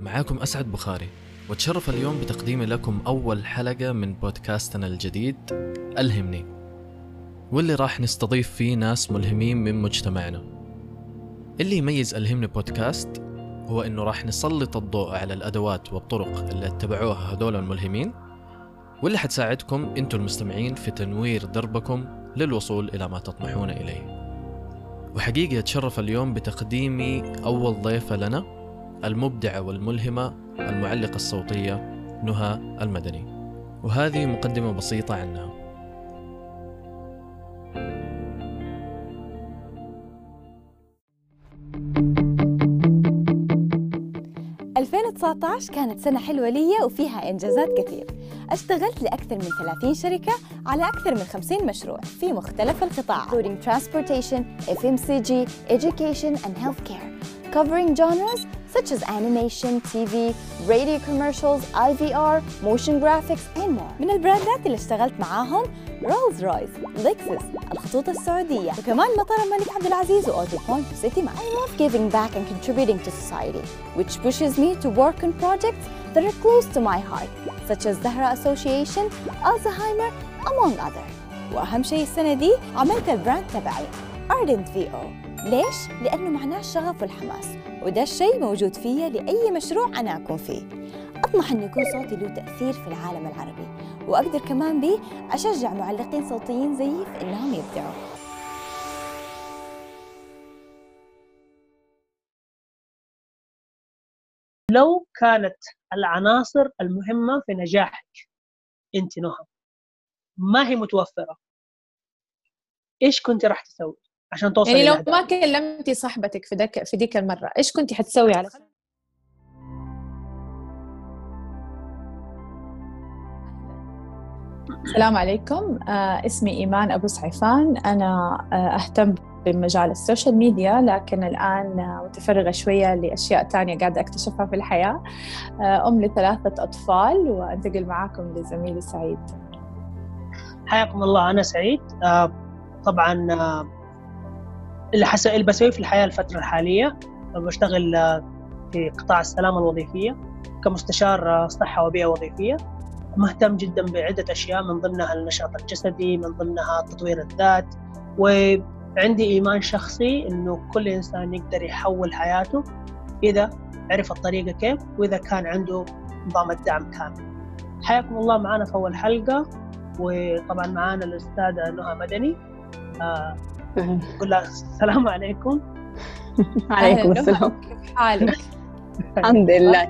معاكم أسعد بخاري وتشرف اليوم بتقديمي لكم أول حلقة من بودكاستنا الجديد ألهمني. واللي راح نستضيف فيه ناس ملهمين من مجتمعنا. اللي يميز ألهمني بودكاست هو إنه راح نسلط الضوء على الأدوات والطرق اللي اتبعوها هدول الملهمين واللي حتساعدكم أنتم المستمعين في تنوير دربكم للوصول إلى ما تطمحون إليه. وحقيقة أتشرف اليوم بتقديمي أول ضيفة لنا المبدعة والملهمة المعلقة الصوتية نهى المدني. وهذه مقدمة بسيطة عنها. 2019 كانت سنة حلوة لي وفيها إنجازات كثير. أشتغلت لأكثر من 30 شركة على أكثر من 50 مشروع في مختلف القطاعات including transportation, FMCG, education and healthcare. Covering genres such as animation, TV, radio commercials, IVR, motion graphics and more من البراندات اللي اشتغلت معاهم رولز رويس، لكسس، الخطوط السعودية وكمان مطار الملك عبد العزيز وأوتو بوينت وسيتي ماكس. I love giving back and contributing to society which pushes me to work on projects that are close to my heart such as Zahra Association, Alzheimer among others. وأهم شيء السنة دي عملت البراند تبعي Ardent VO ليش؟ لأنه معناه الشغف والحماس وده الشيء موجود فيا لأي مشروع أنا أكون فيه. أطمح أن يكون صوتي له تأثير في العالم العربي وأقدر كمان به أشجع معلقين صوتيين زيي في إنهم يبدعوا. لو كانت العناصر المهمة في نجاحك أنت نهى ما هي متوفرة. إيش كنت راح تسوي؟ عشان توصل يعني لو ما كلمتي صاحبتك في ذاك في ذيك المرة إيش كنت حتسوي على السلام عليكم. آه اسمي إيمان أبو سعيفان. أنا آه أهتم بمجال ال social media لكن الآن متفرغة شوية لأشياء تانية قاعدة أكتشفها في الحياة. آه أم لثلاثة أطفال وأنتقل معاكم لزميلي سعيد. حياكم الله أنا سعيد. آه طبعا آه اللي, حس... اللي بسويه في الحياة الفترة الحالية. بشتغل آه في قطاع السلامة الوظيفية كمستشار صحة وبيئة وظيفية. مهتم جدا بعدة أشياء من ضمنها النشاط الجسدي من ضمنها تطوير الذات. وعندي إيمان شخصي إنه كل إنسان يقدر يحول حياته إذا عرف الطريقة كيف وإذا كان عنده نظام الدعم كامل. حياكم الله. معنا في أول حلقة. وطبعا معنا الأستاذة نهى مدني. آه نقول لها السلام عليكم. عليكم السلام. كيف حالك؟ الحمد لله.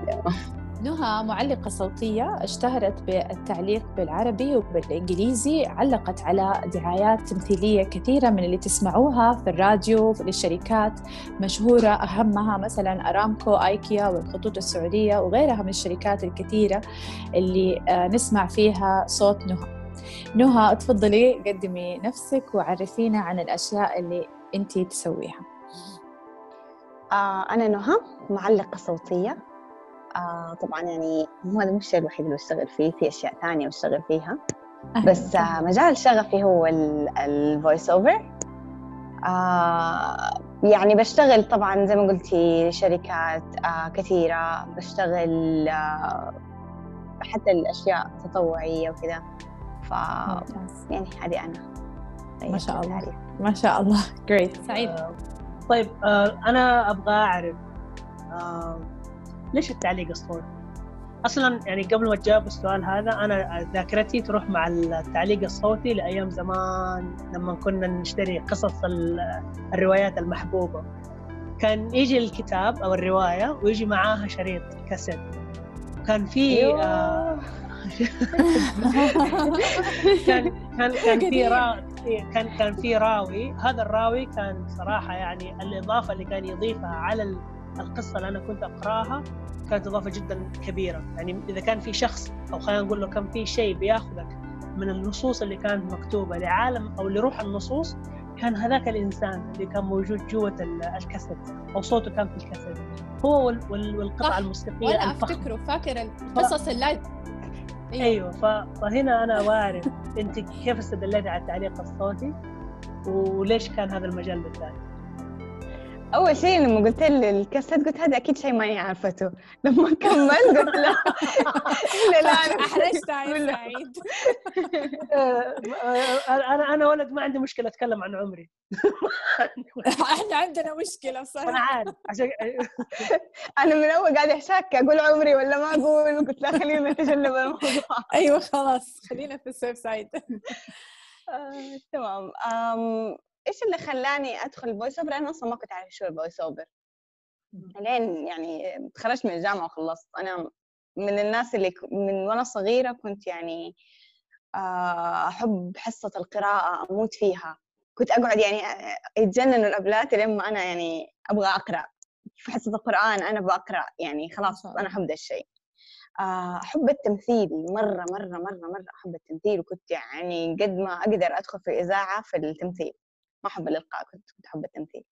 نهى معلقة صوتية اشتهرت بالتعليق بالعربي وبالإنجليزي علقت على دعايات تمثيلية كثيرة من اللي تسمعوها في الراديو للشركات مشهورة أهمها مثلا أرامكو آيكيا والخطوط السعودية وغيرها من الشركات الكثيرة اللي نسمع فيها صوت نهى. نهى تفضلي قدمي نفسك وعرفينا عن الأشياء اللي أنت تسويها. آه أنا نهى معلقة صوتية. آه طبعا يعني مو هذا مش الشيء الوحيد اللي بشتغل فيه في أشياء ثانية بشتغل فيها. بس آه مجال شغفي هو ال voice over آه يعني بشتغل طبعا زي ما قلتي شركات آه كثيرة. بشتغل آه حتى الأشياء تطوعية وكذا. ف يعني هذه أنا. ما شاء الله. عليك. ما شاء الله. جريت سعيد. طيب آه أنا أبغى أعرف آه ليش التعليق الصوتي؟ أصلا يعني قبل ما تجاوب السؤال هذا أنا ذاكرتي تروح مع التعليق الصوتي لأيام زمان لما كنا نشتري قصص الروايات المحبوبة. كان يجي الكتاب أو الرواية ويجي معاها شريط كاسيت. كان في آه كان كان كان في راوي. كان كان في راوي. هذا الراوي كان صراحة يعني الإضافة اللي كان يضيفها على القصة اللي أنا كنت أقرأها كانت إضافة جدا كبيرة. يعني إذا كان في شخص أو خلينا نقول له كان في شيء بيأخذك من النصوص اللي كانت مكتوبة لعالم أو لروح النصوص كان هذاك الإنسان اللي كان موجود جوة الكاسيت أو صوته كان في الكاسيت. هو والقطعة الموسيقية وأنا أفتكره فاكر القصص اللايف أيوه, أيوه فهنا أنا أعرف أنت كيف استدليتي على التعليق الصوتي وليش كان هذا المجال بالذات؟ أول شيء لما قلت لي الكاسيت قلت هذا أكيد شيء ما هي عارفته لما كمل قلت لا لا لا أنا احرجتها يا سعيد أنا أنا ولد ما عندي مشكلة أتكلم عن عمري. إحنا عندنا مشكلة صراحة. أنا عارف عشان أنا من أول قاعدة أشك أقول عمري ولا ما أقول؟ قلت لا خلينا نتجنب الموضوع. أيوه خلاص خلينا في ال safe side. آه، تمام. إيش اللي خلاني أدخل ال voice over أنا أصلا ما كنت أعرف شو ال voice over لين يعني تخرجت من الجامعة وخلصت. أنا من الناس اللي من وأنا صغيرة كنت يعني آه، أحب حصة القراءة أموت فيها. كنت أقعد يعني آه، يتجننوا الابلات لما أنا يعني أبغى أقرأ. في حصة القرآن أنا بقرا يعني خلاص. أنا أحب ذا الشيء. آه، أحب التمثيل. مرة مرة مرة مرة أحب التمثيل. وكنت يعني قد ما أقدر أدخل في الاذاعه في التمثيل. ما احب الإلقاء كنت كنت احب التمثيل.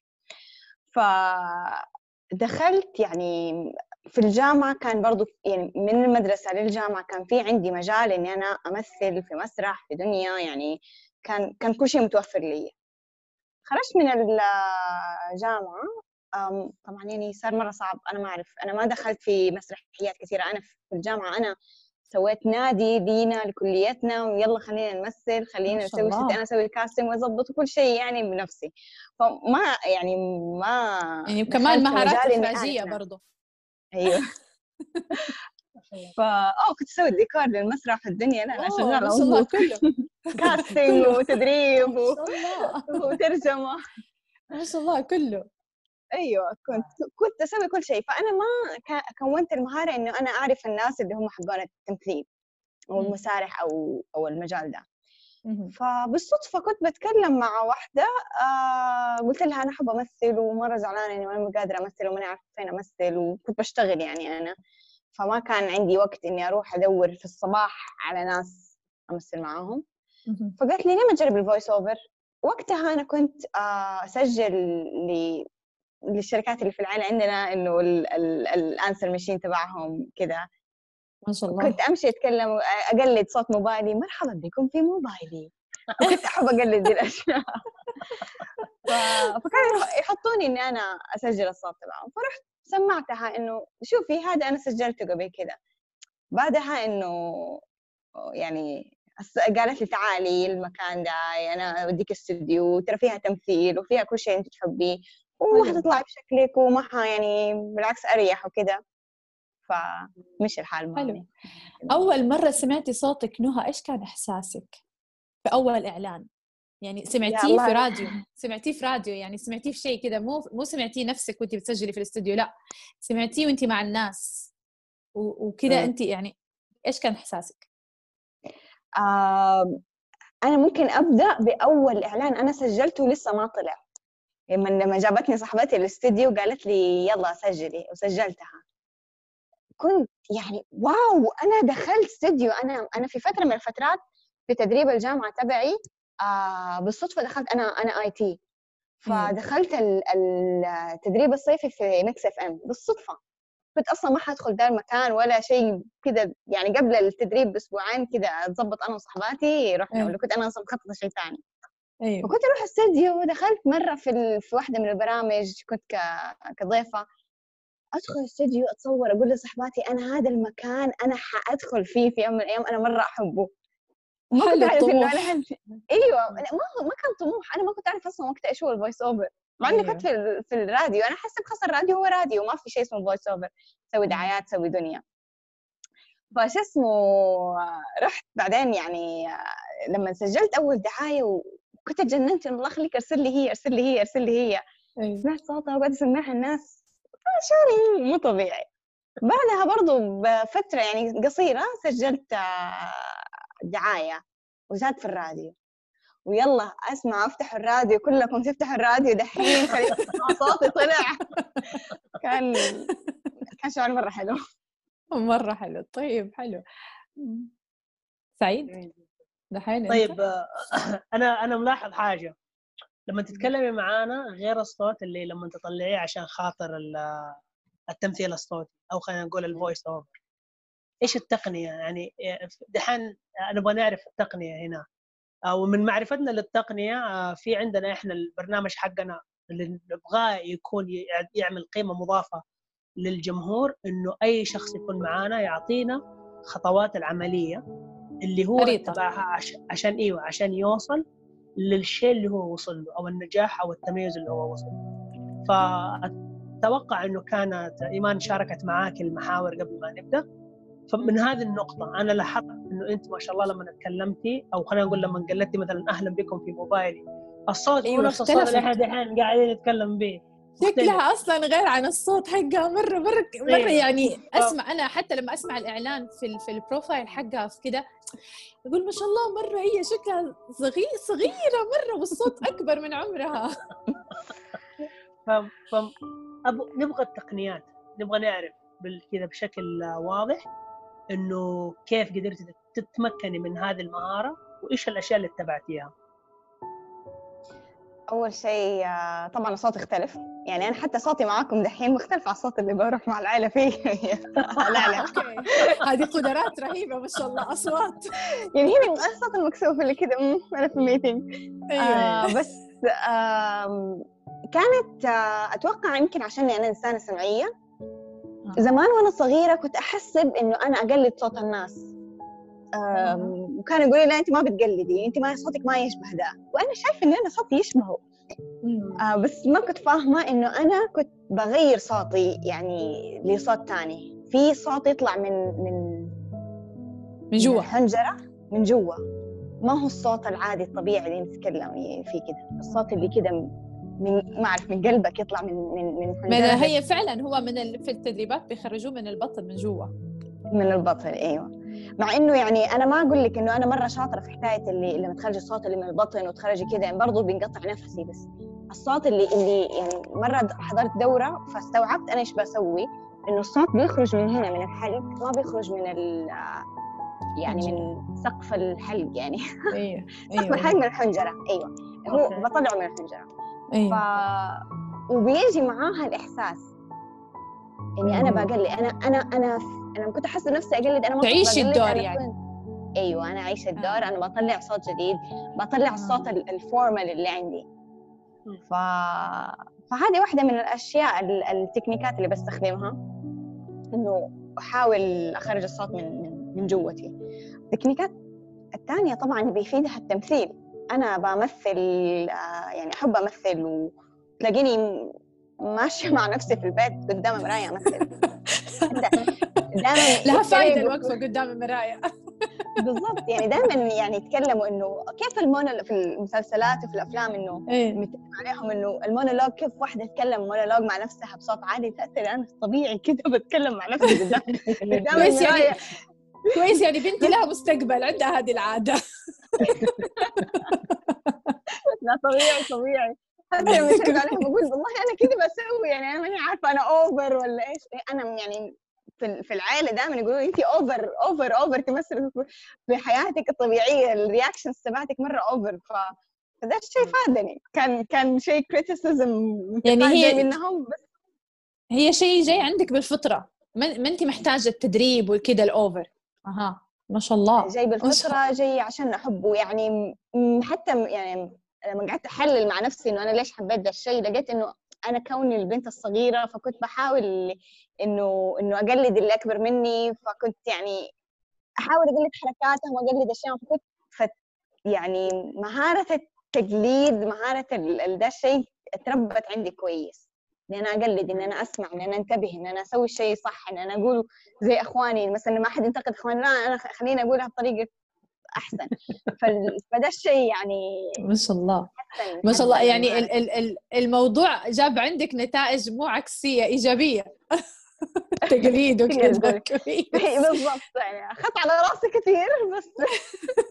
فدخلت يعني في الجامعة كان برضو يعني من المدرسة للجامعة كان في عندي مجال إني أنا أمثل في مسرح في دنيا يعني كان كان كل شيء متوفر لي. خرجت من الجامعة طبعا يعني صار مرة صعب أنا ما أعرف أنا ما دخلت في مسرحيات كثيرة أنا في الجامعة أنا سويت نادي لينا لكليتنا ويلا خلينا نمثل خلينا نسوي. ست أنا أسوي كاستنج وأظبط كل شيء يعني بنفسي. فما يعني ما يعني كمان مهارات ناس. برضو أيوه. فا آه كنت أسوي ديكور للمسرح في الدنيا. لا أوه، شغالة الله كله. casting وتدريب و- وترجمة. ما شاء الله كله. أيوه كنت كنت أسوي كل شيء فأنا ما كونت المهارة إنه أنا أعرف الناس اللي هم حقون التمثيل أو. المسارح أو أو المجال ده مهم. فبالصدفة كنت بتكلم مع واحدة آه قلت لها أنا أحب أمثل ومرة زعلانة إني ما قادرة أمثل وماني عارفة فين أمثل وكنت بشتغل يعني أنا فما كان عندي وقت إني أروح أدور في الصباح على ناس أمثل معاهم. فقالت لي ليه ما تجربي الفويس أوفر وقتها أنا كنت آه أسجل ل للشركات اللي في العائلة عندنا إنه الأنسر ماشين تبعهم كذا ما شاء الله. كنت أمشي أتكلم أقلد صوت موبايلي مرحبا بكم في موبايلي. كنت أحب أقلد دي الاشياء. فكانوا يح- يحطوني إني أنا أسجل الصوت تبعهم. فرحت سمعتها إنه شوفي هذا أنا سجلته قبل كذا بعدها إنه يعني قالت لي تعالي المكان ده أنا أوديك استوديو ترى فيها تمثيل وفيها كل شيء أنت تحبيه. وما حلو. حتطلعي بشكلك وما يعني بالعكس أريح وكذا فمشي الحال معي حلو. أول مرة سمعتي صوتك نهى إيش كان إحساسك في أول إعلان؟ يعني سمعتيه. في راديو سمعتيه في راديو يعني سمعتيه في شيء كذا مو مو سمعتيه نفسك وانت بتسجلي في الاستوديو لأ. سمعتيه وانت مع الناس. وكذا. انت يعني إيش كان إحساسك؟ آم، أنا ممكن أبدأ بأول إعلان أنا سجلته لسه ما طلع. لما لما جابتني صاحبتي الاستديو قالت لي يلا سجلي وسجلتها. كنت يعني wow أنا دخلت استديو أنا أنا في فترة من الفترات في تدريب الجامعة تبعي آه بالصدفة دخلت أنا أنا IT. فدخلت ال- ال- التدريب الصيفي في Mix FM بالصدفة. كنت أصلا ما حدخل ذا المكان ولا شيء كذا يعني قبل التدريب بأسبوعين كذا أتظبط أنا وصحباتي رحنا. ولا كنت أنا أصلا مخططة شيء ثاني. أيوه. فكنت أروح استديو ودخلت مرة في ال... في واحدة من البرامج كنت ك... كضيفة. أدخل الاستديو أتصور أقول لصحباتي أنا هذا المكان أنا حأدخل فيه في يوم من الأيام أنا مرة أحبه. ما كنت أعرف إنه. أنا حل... أيوه ما ما كان طموح. أنا ما كنت أعرف أصلا وقتها إيش هو ال voice over مع إني أيوة. كنت في, ال- في الراديو. أنا حسب خاص الراديو هو راديو. ما في شيء اسمه voice over تسوي دعايات تسوي دنيا. فش اسمه رحت بعدين يعني لما سجلت أول دعاية وكنت اتجننت الله يخليك ارسل لي هي ارسل لي هي ارسل لي هي. أيوه. سمعت صوتها وقعدت اسمعها الناس. شعور مو طبيعي. بعدها برضو بفترة يعني قصيرة سجلت آه، دعاية وزاد في الراديو. ويلا أسمع افتحوا الراديو كلكم تفتحوا الراديو دحين. صوتي طلع. كان كان شعور مرة حلو. مرة حلو. طيب حلو. سعيد؟ دحين؟ طيب آه، أنا أنا ملاحظ حاجة. لما تتكلمي معانا غير الصوت اللي لما تطلعيه عشان خاطر ال- التمثيل الصوتي أو خلينا نقول ال voice over إيش التقنية؟ يعني دحين نبغى نعرف التقنية هنا. ومن معرفتنا للتقنية آه، في عندنا إحنا البرنامج حقنا اللي نبغاه يكون يعمل قيمة مضافة للجمهور إنه أي شخص يكون معانا يعطينا خطوات العملية. اللي هو اتبعها عشان أيوه عشان يوصل للشيء اللي هو وصل له أو النجاح أو التميز اللي هو وصل فأتوقع إنه كانت إيمان شاركت معاك المحاور قبل ما نبدأ. فمن هذه النقطة أنا لاحظت إنه أنت ما شاء الله لما تكلمتي أو خلينا نقول لما قلتي مثلا أهلا بكم في موبايلي الصوت أيوة نفس الصوت اللي إحنا دحين قاعدين نتكلم به. شكلها أصلا غير عن الصوت حقها مره مره مرة إيه. يعني أسمع أنا حتى لما أسمع الإعلان في في البروفايل حقها في كده أقول ما شاء الله مرة هي شكلها صغير صغيرة مرة والصوت أكبر من عمرها. ف... ف... نبغى التقنيات نبغى نعرف كذا بشكل واضح إنه كيف قدرتي تتمكني من هذه المهارة وإيش الأشياء اللي اتبعتيها أول شيء آه، طبعا الصوت اختلف يعني أنا حتى صوتي معاكم دحين مختلف عن الصوت اللي بروح مع العائله فيه. لا لا. هذه قدرات رهيبة ما شاء الله أصوات. يعني هنا الصوت المكسوف اللي كذا أنا في الميتنج أيوة. آه بس آه كانت آه أتوقع يمكن عشان أنا إنسانة سمعية. آه. زمان وأنا صغيرة كنت أحسب إنه أنا أقلد صوت الناس. وكان يقول لي لا انت ما بتقلدي انت ما صوتك ما يشبه ده وأنا شايفة إن أنا صوتي يشبهه. آه بس ما كنت فاهمة إنه أنا كنت بغير صوتي يعني لصوت تاني. في صوت يطلع من من من جوا. الحنجره من جوا. ما هو الصوت العادي الطبيعي اللي نتكلم فيه كده. الصوت اللي كده من ما أعرف من قلبك يطلع من من من, من هي فعلا هو من. في التدريبات بيخرجوه من البطن من جوا. من البطن أيوه. مع إنه يعني أنا ما أقول لك إنه أنا مرة شاطرة في حكاية اللي لما تخرجي الصوت اللي من البطن وتخرجي كذا يعني برضه بينقطع نفسي بس الصوت اللي اللي يعني مرة حضرت دورة فاستوعبت أنا إيش بسوي إنه الصوت بيخرج من هنا من الحلق ما بيخرج من ال يعني من سقف الحلق يعني. أيوه سقف أيوة. الحلق من الحنجرة أيوه. هو بطلعه من الحنجرة. أيوه. ف... وبيجي معاها الإحساس. يعني أنا بقلي أنا أنا أنا أنا كنت احس نفسي أقلد أنا ما تعيشي الدور يعني. أيوه أنا عايشه الدور آه. أنا بطلع صوت جديد بطلع آه. الصوت ال formal اللي عندي. ف... فهذه واحدة من الأشياء ال techniques ات اللي بستخدمها إنه أحاول أخرج الصوت من من, من جوتي. ال techniques ات الثانية طبعا بيفيدها التمثيل. أنا بمثل آه، يعني أحب أمثل وتلاقيني ماشية مع نفسي في البيت قدام المرايه أمثل. دائما لها فائده الوقفة قدام المرايه بالضبط يعني دائما يعني يتكلموا إنه كيف المونولوج في المسلسلات وفي الأفلام إنه إيه؟ عليهم إنه المونولوج كيف واحدة تتكلم مونولوج مع نفسها بصوت عالي تأثر أنا طبيعي كذا بتكلم مع نفسي قدام. كويس يعني كويس يعني بنتي لها مستقبل عندها هذه العادة. لا طبيعي طبيعي. حتى لما عليهم بقول والله أنا كذا بسوي يعني أنا ماني عارفة أنا over ولا إيش. أنا يعني في في العائله دائما يقولوا انت over over over تمثل في حياتك الطبيعية ال reactions تبعتك مرة over ف فده الشيء فادني. كان كان شيء criticism يعني هي منهم بس هي شيء جاي عندك بالفطرة. ما انت محتاجة التدريب وكذا ال over أها ما شاء الله. جاي بالفطرة جاي عشان احبه يعني حتى يعني لما قعدت أحلل مع نفسي إنه أنا ليش حبيت ذا الشيء لقيت إنه أنا كوني البنت الصغيرة فكنت بحاول إنه إنه أقلد اللي أكبر مني فكنت يعني أحاول أقلد حركاتهم وأقلد اشياء فكنت فت يعني مهارة التقليد مهارة ذا الشيء تربت عندي كويس. إن أنا أقلد إن أنا أسمع إن أنا أنتبه إن أنا أسوي الشيء صح إن أنا أقول زي إخواني مثلا ما حد ينتقد اخواني لا أنا خليني أقولها بطريقة أحسن. فده الشيء يعني ما شاء الله. ما شاء الله. يعني الموضوع جاب عندك نتائج مو عكسية إيجابية. تقليد وكذا بالضبط. يعني اخذت على رأسي كثير بس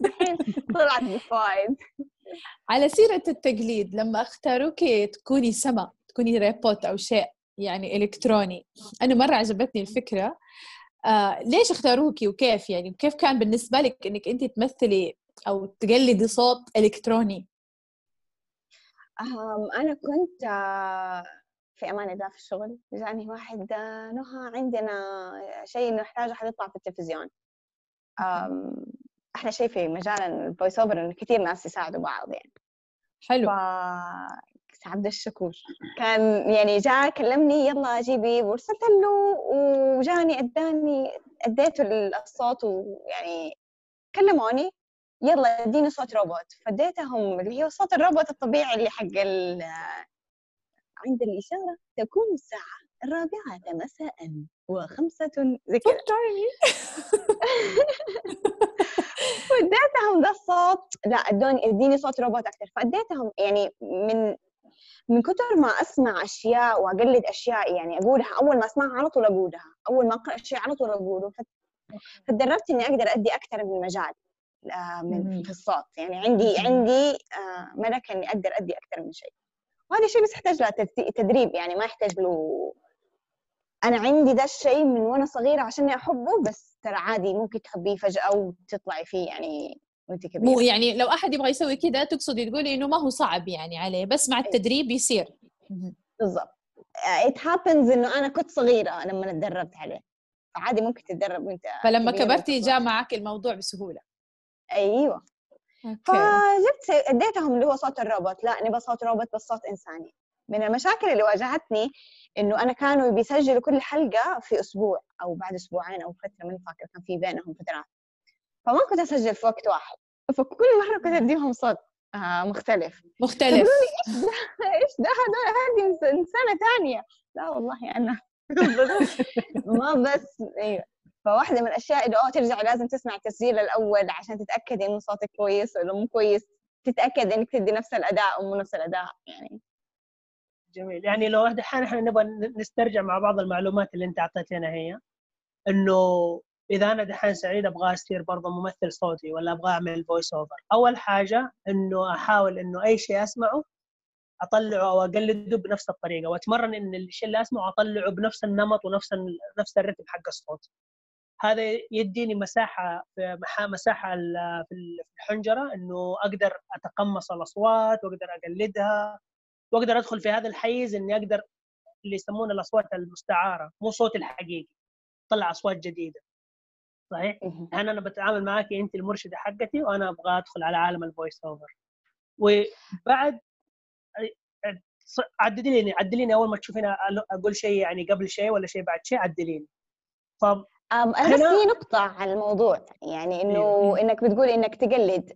الحين طلعت بفايد. على سيرة التقليد لما اختاروك تكوني سما تكوني ريبوت أو شيء يعني إلكتروني. أنا مرة عجبتني الفكرة. آه ليش اختاروكي وكيف يعني؟ وكيف كان بالنسبة لك إنك أنت تمثلي أو تقلدي صوت إلكتروني؟ أنا كنت آه، في أمان الله في الشغل. جاني واحد نهى عندنا شيء نحتاجه حد يطلع في التلفزيون. أحلى شيء في مجال ال voice over إنه كثير ناس يساعدوا بعض يعني. حلو. عبد الشكور. كان يعني جاء كلمني يلا جيبي وارسلت له. وجاني أداني أديته الصوت ويعني كلموني يلا اديني صوت روبوت. فديتهم اللي هو صوت الروبوت الطبيعي اللي حق عند الإشارة تكون الساعة الرابعة مساء وخمسة زي كذا فاديتهم ذا الصوت لا ادوني اديني صوت روبوت أكثر. فاديتهم يعني من من كثر ما أسمع أشياء وأقلد أشياء يعني أقولها أول ما أسمعها على طول أقولها أول ما أقرأ شيء على طول أقوله. فتدربت إني أقدر أدي أكثر من مجال آه، من في الصوت. يعني عندي عندي آه، ملكة إني أقدر أدي أكثر من شيء. وهذا الشيء بس يحتاج له تدريب يعني ما يحتاج له أنا عندي ده الشيء من وأنا صغيرة عشان أحبه بس ترى عادي ممكن تحبيه فجأة وتطلعي فيه يعني وأنت كبيرة. مو يعني لو أحد يبغى يسوي كذا تقصدي تقولي إنه ما هو صعب يعني عليه بس مع التدريب يصير. بالضبط. it happens إنه أنا كنت صغيرة لما تدربت عليه. فعادي ممكن تتدرب وأنت فلما كبرتي جاء معك الموضوع بسهولة. أيوه. فجبت أديتهم اللي هو صوت الروبوت. لا نبغى صوت روبوت بس صوت إنساني. من المشاكل اللي واجهتني إنه أنا كانوا بيسجلوا كل حلقة في أسبوع أو بعد أسبوعين أو فترة من فاكر كان في بينهم فترات. فما كنت اسجل في وقت واحد. فكل مرة كنت اديهم صوت آه مختلف. مختلف. إيش ده؟ إيش ده؟ هذول هذه سنه ثانية لا والله أنا ما بس أيوه فواحدة من الأشياء إنه اوه ترجع لازم تسمع التسجيل الأول عشان تتاكدي إنه صوتك كويس ولا مو كويس. تتأكد إنك تدي نفس الأداء أو مو نفس الأداء يعني. جميل. يعني لو دحين إحنا نبغى نسترجع مع بعض المعلومات اللي أنت اعطيتنا هي. إنه إذا أنا دحين سعيد أبغى أصير برضه ممثل صوتي ولا أبغى أعمل voice over أول حاجة إنه أحاول إنه أي شيء أسمعه أطلعه أو أقلده بنفس الطريقة وأتمرن إن الشيء اللي أسمعه أطلعه بنفس النمط ونفس نفس ال rhythm حق الصوت. هذا يديني مساحة مساحة في الحنجرة إنه أقدر أتقمص الأصوات وأقدر أقلدها وأقدر أدخل في هذا الحيز إني أقدر اللي يسمونه الأصوات المستعارة مو صوتي الحقيقي طلع أصوات جديدة. صحيح؟ يعني أنا بتعامل معك انت المرشدة حقتي وأنا أبغى أدخل على عالم ال voice over وبعد عدليني عدليني أول ما تشوفيني أقول شيء يعني قبل شيء ولا شيء بعد شيء عدليني. ف أنا بس في نقطة على الموضوع يعني إنه أيوه. إنك بتقول إنك تقلد.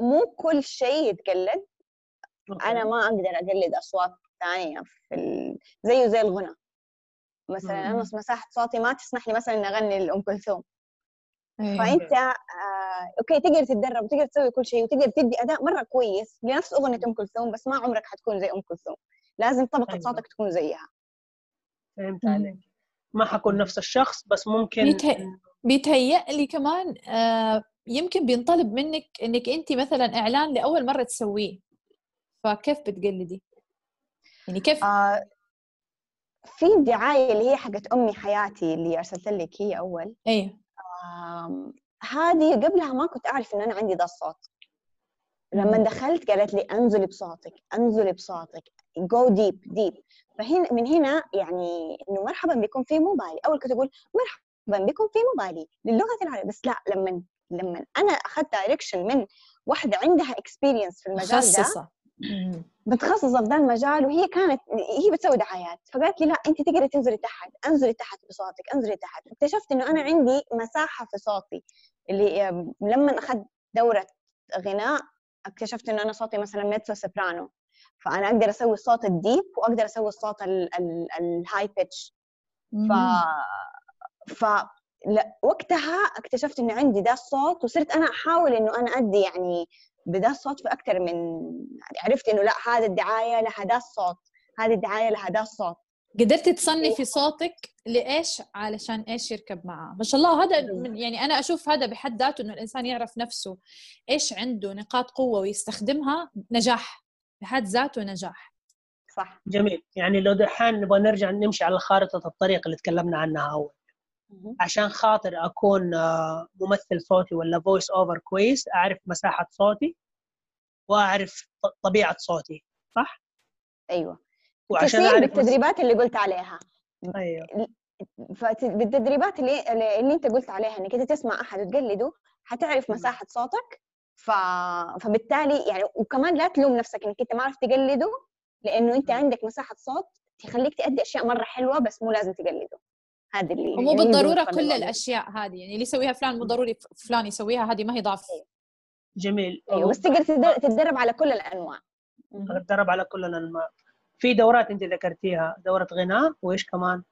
مو كل شيء يتقلد. أنا ما أقدر أقلد أصوات ثانية في ال... زيه زي الغنى. مثلا أنا مساحه صوتي ما تسمح لي مثلا إني أغني لأم كلثوم. فأنت آه أوكي تقدر تتدرب وتقدر تسوي كل شيء وتقدر تدي أداء مرة كويس لنفس أغنية أم كلثوم بس ما عمرك حتكون زي أم كلثوم. لازم طبقة أيوة. صوتك تكون زيها. فهمت عليك. ما حكون نفس الشخص بس ممكن بيتهيأ, بيتهيأ لي كمان آه يمكن بينطلب منك إنك أنت مثلا إعلان لأول مرة تسويه. فكيف بتقلدي؟ يعني كيف؟ آه في دعاية اللي هي حقت أمي حياتي اللي أرسلت لك هي أول. أيوه آه هذه قبلها ما كنت أعرف إن أنا عندي ذا الصوت. لما دخلت قالت لي انزلي بصوتك انزلي بصوتك جو deep deep فهنا من هنا يعني إنه مرحبا بكم في موبايلي. أول كنت أقول مرحبا بكم في موبايلي للغة العربية. بس لا لما لما أنا أخذت direction من واحدة عندها experience في المجال. ده متخصصه في ذا المجال وهي كانت هي بتسوي دعايات. فقالت لي لا أنت تقدري تنزلي تحت. انزلي تحت بصوتك انزلي تحت. اكتشفت إنه أنا عندي مساحة في صوتي. اللي لما أخذت دورة غناء اكتشفت إنه أنا صوتي مثلا mezzo soprano. فأنا أقدر أسوي الصوت ال deep وأقدر أسوي الصوت ال high pitch. ف ف وقتها اكتشفت إنه عندي ذا الصوت وصرت أنا أحاول إنه أنا أدي يعني بدا الصوت في أكثر من عرفت إنه لا هذا الدعاية لها ذا الصوت هذه الدعاية لها ذا الصوت. قدرتي تصنفي صوتك لإيش؟ علشان إيش يركب معاه. ما شاء الله هذا من يعني أنا أشوف هذا بحد ذاته إنه الإنسان يعرف نفسه إيش عنده نقاط قوة ويستخدمها نجاح بحد ذاته نجاح. صح. جميل. يعني لو دحين نبغى نرجع نمشي على خارطة الطريق اللي تكلمنا عنها أول. عشان خاطر أكون آه، ممثل صوتي ولا voice over كويس أعرف مساحة صوتي وأعرف طبيعة صوتي صح؟ أيوه. وعشان أعرف بالتدريبات اللي قلت عليها. أيوه. بالتدريبات اللي اللي أنت قلت عليها إنك أنت تسمع أحد وتقلده حتعرف مساحة صوتك ف... فبالتالي يعني وكمان لا تلوم نفسك إنك أنت ما عرفت تقلده لأنه أنت عندك مساحة صوت تخليك تأدي أشياء مرة حلوة بس مو لازم تقلده. هذا اللي ومو يعني بالضرورة كل. الأشياء هذه يعني اللي يسويها فلان مو ضروري فلان يسويها هذه ما هي ضعف. جميل. أيوه بس تقدر تدر- تتدرب على كل الأنواع. اتدرب على كل الأنواع. في دورات أنت ذكرتيها دورة غناء وإيش كمان؟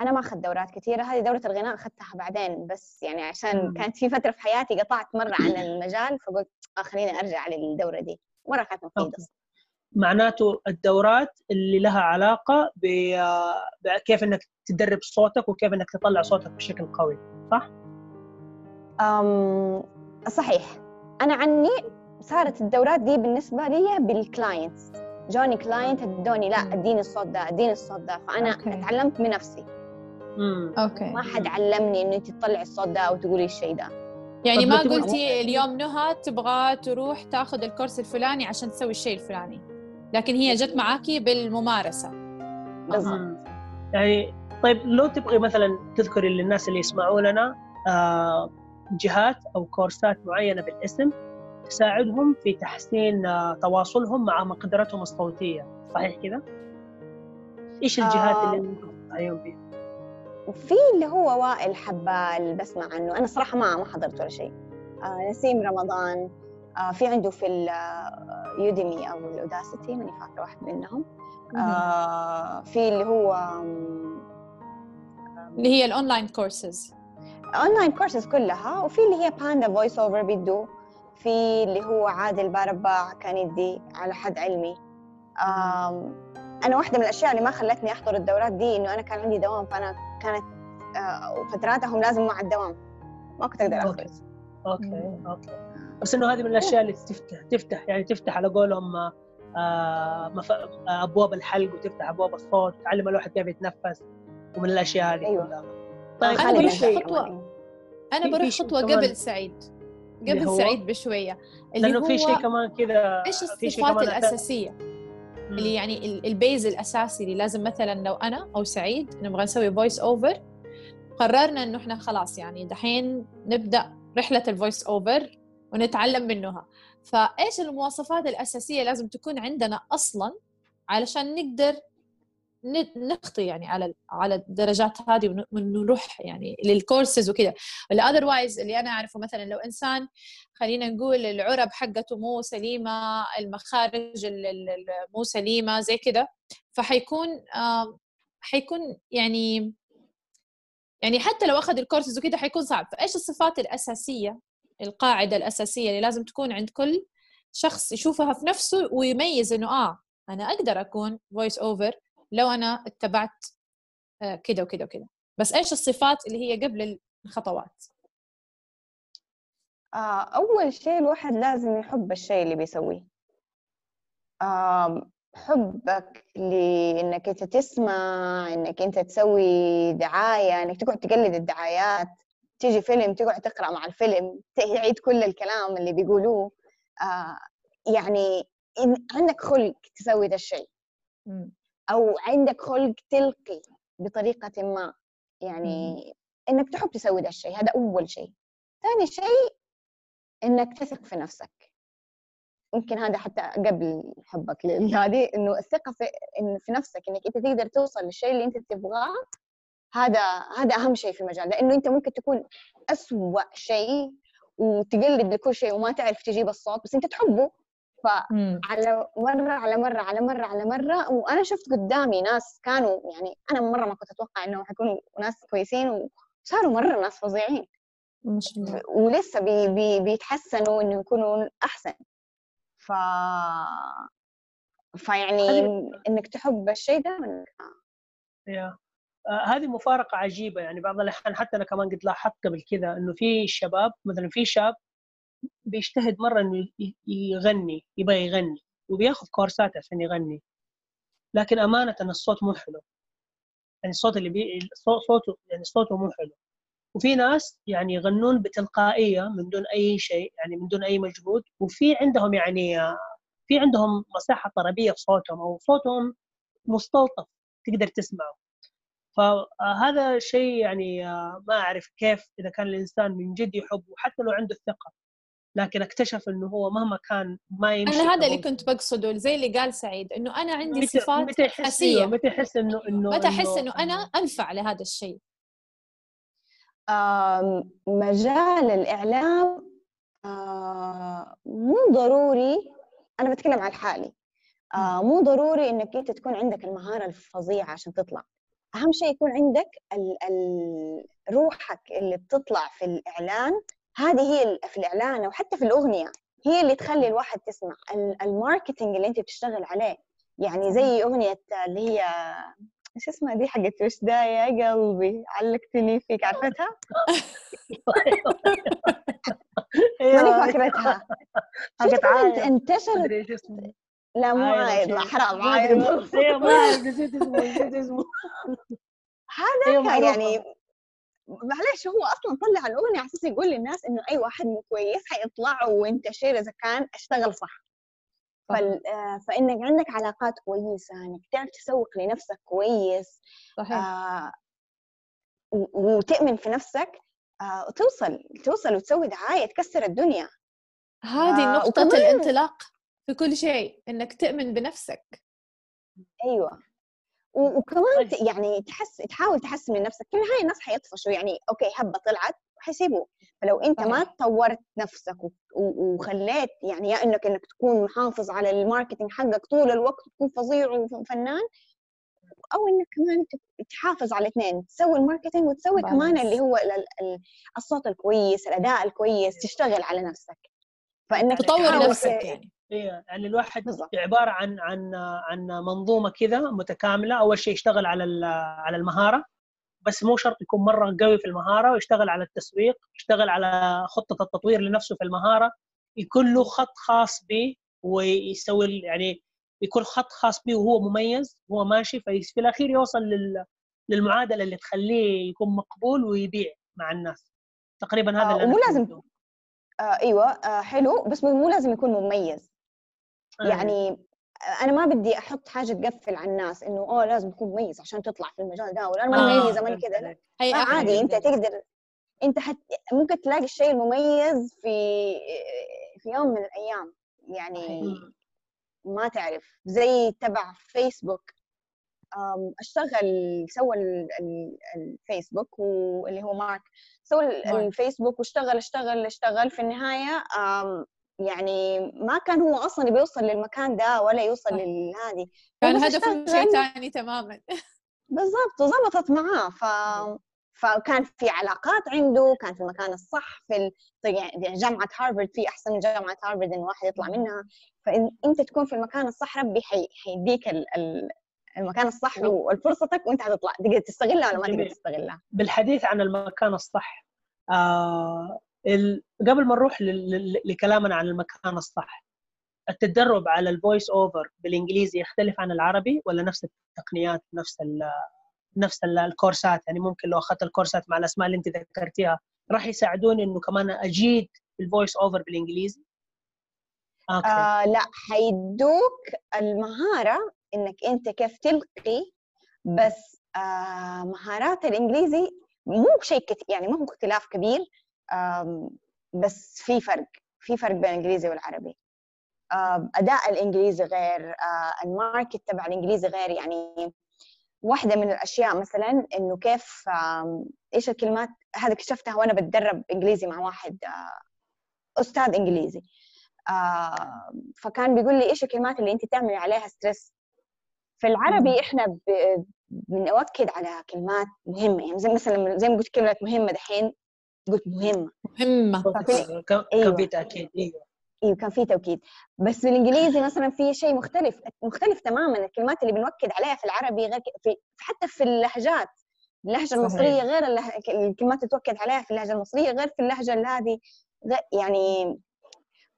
أنا ما أخذت دورات كثيرة هذه دورة الغناء أخذتها بعدين بس يعني عشان مم. كانت في فترة في حياتي قطعت مرة عن المجال فقلت آه خليني أرجع للدورة دي. مرة كانت مفيدة. معناته الدورات اللي لها علاقة ب- بكيف إنك تدرب صوتك وكيف إنك تطلع صوتك بشكل قوي صح؟ أم صحيح. أنا عني صارت الدورات دي بالنسبة لي بال clients جوني client ادوني لا. أديني الصوت ده أديني الصوت ده. فأنا okay. اتعلمت بنفسي امم okay. ما حد علمني إنه أنت تطلعي الصوت ده أو تقولي الشيء ده. يعني ما قلتي اليوم نهى تبغى تروح تاخذ الكورس الفلاني عشان تسوي الشيء الفلاني؟ لكن هي جت معاكي بالممارسة بالضبط يعني طيب لو تبغي مثلا تذكري للناس اللي يسمعوننا آه، جهات أو كورسات معينة بالاسم تساعدهم في تحسين آه، تواصلهم مع مقدرتهم الصوتية صحيح كذا؟ إيش الجهات آه. اللي ممكن تنصحيهم فيها؟ في اللي هو وائل حبال بسمع عنه أنا صراحة ما ما حضرت ولا شيء آه نسيم رمضان في عنده في ال Udemy أو ال Udacity ماني فاكرة واحد منهم. آه في اللي هو اللي هي ال online courses online courses كلها وفي اللي هي باندا Voice Over بيدو في اللي هو عادل بارباع كان يدي على حد علمي. أنا واحدة من الأشياء اللي ما خلتني أحضر الدورات دي إنه أنا كان عندي دوام فأنا كانت آه، وفتراتهم لازم مع الدوام. ما كنت أقدر okay. اخذ okay okay. بس إنه هذه من الأشياء اللي تفتح تفتح يعني تفتح على قولهم آه، آه، أبواب الحلق وتفتح أبواب الصوت تعلم الواحد كيف يتنفس ومن الأشياء هذه أيوة. كلها طيب أنا خالد بروح. كمان. أنا بروح خطوة. قبل سعيد قبل؟ سعيد بشوية اللي لأنه هو في شيء كمان كذا إيش الصفات الأساسية مم. اللي يعني ال- ال base الأساسي اللي لازم مثلا لو أنا أو سعيد نبغى نسوي voice over قررنا إنه إحنا خلاص يعني دحين نبدأ رحلة ال voice over ونتعلم منها. فإيش المواصفات الأساسية لازم تكون عندنا أصلا علشان نقدر نخطي يعني على على الدرجات هذه ون- ونروح يعني للكورسز وكذا ولا otherwise اللي أنا أعرفه مثلا لو إنسان خلينا نقول العرب حقته مو سليمة المخارج ال- ال- ال- مو سليمة زي كذا فحيكون حيكون يعني يعني حتى لو أخذ الكورسز وكذا حيكون صعب. فإيش الصفات الأساسية القاعدة الأساسية اللي لازم تكون عند كل شخص يشوفها في نفسه ويميز إنه آه أنا أقدر أكون voice over لو أنا اتبعت آه، كذا وكذا وكذا بس إيش الصفات اللي هي قبل الخطوات؟ آه، أول شيء الواحد لازم يحب الشيء اللي بيسويه. حبك لإنك أنت تسمع إنك أنت تسوي دعاية إنك تقعد تقلد الدعايات. تيجي فيلم تقعد تقرأ مع الفيلم تعيد كل الكلام اللي بيقولوه. آه، يعني إن عندك خلق تسوي ده الشيء. أو عندك خلق تلقي بطريقة ما. يعني إنك تحب تسوي ده الشيء هذا أول شيء. ثاني شيء إنك تثق في نفسك. يمكن هذا حتى قبل حبك لهذه إنه الثقة في إن في نفسك إنك أنت تقدر توصل للشيء اللي أنت تبغاه. هذا هذا أهم شيء في المجال لأنه أنت ممكن تكون أسوأ شيء وتقلد لكل شيء وما تعرف تجيب الصوت بس أنت تحبه مم. على مرة على مرة على مرة على مرة وأنا شفت قدامي ناس كانوا يعني أنا مرة ما كنت أتوقع إنهم حيكونوا ناس كويسين وصاروا مرة ناس فظيعين ما شاء الله ولسه بي بي بيتحسنوا إنه يكونوا أحسن ف فيعني إنك تحب الشيء ده يا. آه، هذه مفارقة عجيبة. يعني بعض الأحيان حتى أنا كمان قد لاحظت قبل كذا إنه في شباب مثلا في شاب بيجتهد مرة إنه ي- يغني يبغى يغني وبياخذ كورسات عشان يغني. لكن أمانة الصوت مو حلو. يعني الصوت اللي بي صوته يعني صوته مو حلو. وفي ناس يعني يغنون بتلقائية من دون أي شيء يعني من دون أي مجهود وفي عندهم يعني في عندهم مساحة طربية في صوتهم أو صوتهم مستلطف تقدر تسمعه. فهذا شيء يعني آه، ما أعرف كيف إذا كان الإنسان من جد يحب وحتى لو عنده الثقة لكن اكتشف إنه هو مهما كان ما يمشي أنا هذا اللي كنت بقصده زي اللي قال سعيد إنه أنا عندي متى صفات متى حسية. متى يحس إنه إنه متى أحس إنه أنا أنفع لهذا الشيء؟ مجال الإعلام آه، مو ضروري أنا بتكلم عن حالي. آه، مو ضروري إنك أنت تكون عندك المهارة الفظيعة عشان تطلع. أهم شيء يكون عندك ال ال روحك اللي بتطلع في الإعلان هذه هي في الإعلان أو حتى في الأغنية هي اللي تخلي الواحد تسمع. ال- الماركتينج اللي أنت بتشتغل عليه يعني زي أغنية اللي هي إيش اسمها دي حقت؟ وش دا يا قلبي؟ علقتني فيك عرفتها؟ ماني فاكرتها. حقت شفت عايد عايد. انتشرت لا مو عايد لا. حرام عايد ما اعرف نسيت اسمه نسيت اسمه. هذا. يعني معلش هو أصلا طلع الأغنية على أساس يقول للناس إنه أي واحد مو كويس حيطلع وينتشر إذا كان أشتغل صح. فال... آه، فإنك عندك علاقات كويسة إنك تعرف تسوق لنفسك كويس صحيح. آه وتؤمن في نفسك آه وتوصل توصل وتسوي دعاية تكسر الدنيا. هذه آه، نقطة وكمان- الانطلاق. في كل شيء إنك تؤمن بنفسك. أيوه. وكمان طيب. يعني تحس تحاول تحسن من نفسك. في النهايه الناس حيطفشوا. يعني okay هبة طلعت حيسيبوه فلو أنت ما صحيح. طورت نفسك وخليت يعني يا إنك إنك تكون محافظ على ال marketing حقك طول الوقت تكون فظيع وفنان أو إنك كمان تحافظ على الاثنين. تسوي ال marketing وتسوي كمان balance. اللي هو ال- ال- الصوت الكويس الأداء الكويس تشتغل على نفسك. فإنك تطور نفسك يعني. يعني الواحد بالضبط عبارة عن عن عن منظومة كذا متكاملة أول شيء يشتغل على ال- على المهارة بس مو شرط يكون مرة قوي في المهارة ويشتغل على التسويق يشتغل على خطة التطوير لنفسه في المهارة يكون له خط خاص به ويسوي يعني يكون خط خاص به وهو مميز وهو ماشي في الأخير يوصل لل للمعادلة اللي تخليه يكون مقبول ويبيع مع الناس تقريبا هذا آه، اللي ومو لازم. آه أيوه آه حلو بس مو مو لازم يكون مميز. يعني أنا ما بدي أحط حاجة تقفل على الناس إنه اوه لازم تكون مميز عشان تطلع في المجال ده ولا أنا آه، ما مميزة ماني كذا لا آه عادي أنت. تقدر أنت حت... ممكن تلاقي الشيء المميز في في يوم من الأيام يعني. ما تعرف زي تبع فيسبوك أشتغل سوى ال- ال- الفيسبوك واللي هو مارك سوى. الفيسبوك واشتغل اشتغل اشتغل في النهاية يعني ما كان هو أصلا يبي يوصل للمكان ده ولا يوصل. لهذه كان هدفه شيء ثاني تماما بالضبط وظبطت معاه ف فكان في علاقات عنده كان في المكان الصح في ال... يعني جامعة هارفارد في أحسن من جامعة هارفارد إن الواحد يطلع منها فأنت تكون في المكان الصح ربي حي... حيديك ال... ال... المكان الصح. وفرصتك وأنت هتطلع تقدر تستغلها ولا ما تقدر. تستغلها بالحديث عن المكان الصح آه. قبل ما نروح. لكلامنا عن المكان الصح التدرب على ال voice over بالإنجليزي يختلف عن العربي ولا نفس التقنيات نفس ال... نفس ال- ال course ات؟ يعني ممكن لو أخذت ال course ات مع الأسماء اللي أنت ذكرتيها راح يساعدوني إنه كمان أجيد ال voice over بالإنجليزي؟ okay. آه لا حيدوك المهارة إنك أنت كيف تلقي بس آه مهارات الإنجليزي مو شيء يعني ما هو اختلاف كبير. بس في فرق في فرق بين الإنجليزي والعربي. أداء الإنجليزي غير آه الماركت تبع الإنجليزي غير. يعني واحدة من الأشياء مثلا إنه كيف إيش الكلمات هذا اكتشفتها وأنا بتدرب إنجليزي مع واحد آه أستاذ إنجليزي. آه فكان بيقول لي إيش الكلمات اللي أنت تعملي عليها ستريس في العربي إحنا. بنؤكد على كلمات مهمة. يعني زي مثلا زي ما قلت كلمة مهمة دحين. قلت مهمه مهمة. ففي- كان أيوة. في تأكيد أيوه. أيوه كان في توكيد. بس بالإنجليزي مثلا في شيء مختلف مختلف تماما. الكلمات اللي بنؤكد عليها في العربي غير في حتى في اللهجات. اللهجة المصرية غير اللهجة الكلمات اللي تؤكد عليها في اللهجة المصرية غير في اللهجة هذه. غير يعني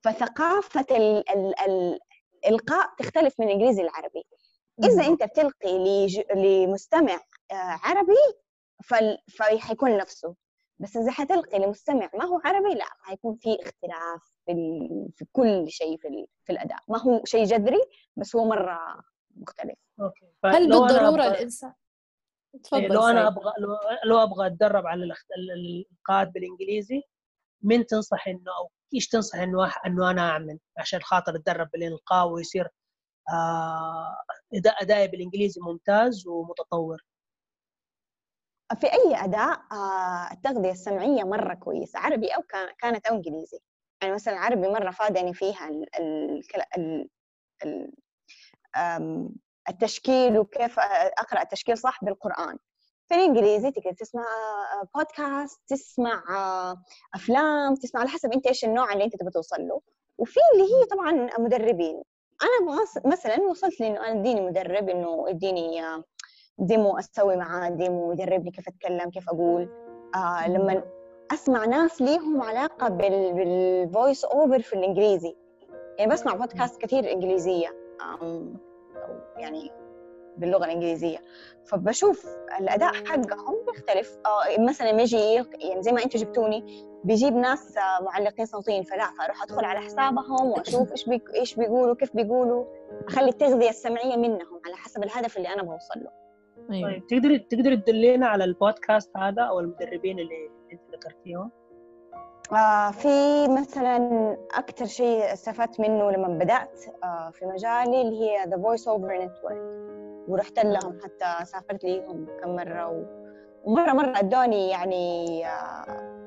فثقافة ال ال ال الإلقاء تختلف من الإنجليزي للعربي. إذا أنت بتلقي لج... لمستمع آه، عربي فال... فحيكون نفسه. بس إذا حتلقي لمستمع ما هو عربي لا حيكون في اختلاف في, ال... في كل شيء في, ال... في الأداء. ما هو شيء جذري بس هو مرة مختلف. أوكي. هل فلو أنا بالضرورة أبغى- الإنسان؟ إيه، تفضل لو أنا. أبغى لو, لو أبغى أتدرب على الالقاءات بالإنجليزي من تنصح إنه أو إيش تنصح إنه إنه أنا أعمل عشان خاطر أتدرب بالالقاء ويصير آه ادائي بالإنجليزي ممتاز ومتطور؟ في أي أداء آه التغذية السمعية مرة كويسة عربي أو كانت أو إنجليزي. يعني مثلا العربي مرة فادني فيها ال ال ال التشكيل وكيف أقرأ التشكيل صح بالقرآن. في الإنجليزي تقدر تسمع بودكاست تسمع أفلام تسمع على حسب أنت إيش النوع اللي أنت تبغى توصل له. وفي اللي هي طبعا مدربين. أنا مثلا وصلت لي إنه أنا أديني مدرب إنه اديني demo أسوي معاه demo يدربني كيف أتكلم كيف أقول. آه لما أسمع ناس ليهم علاقة بال voice over في الإنجليزي. يعني بسمع بودكاست كثير إنجليزية يعني باللغة الإنجليزية. فبشوف الأداء حقهم بيختلف. آه مثلا يجي يعني زي ما أنتم جبتوني بيجيب ناس معلقين صوتيين فلا فاروح أدخل على حسابهم وأشوف إيش بي... إيش بيقولوا كيف بيقولوا. أخلي التغذية السمعية منهم على حسب الهدف اللي أنا بوصل له. أيوة. طيب تقدري تقدري تدلينا على البودكاست هذا أو المدربين اللي أنت ذكرتيهم آه في مثلا أكثر شيء استفدت منه لما بدأت آه في مجالي اللي هي The Voice Over Network ورحت لهم حتى سافرت ليهم كم مرة و... ومرة مرة أدوني يعني آه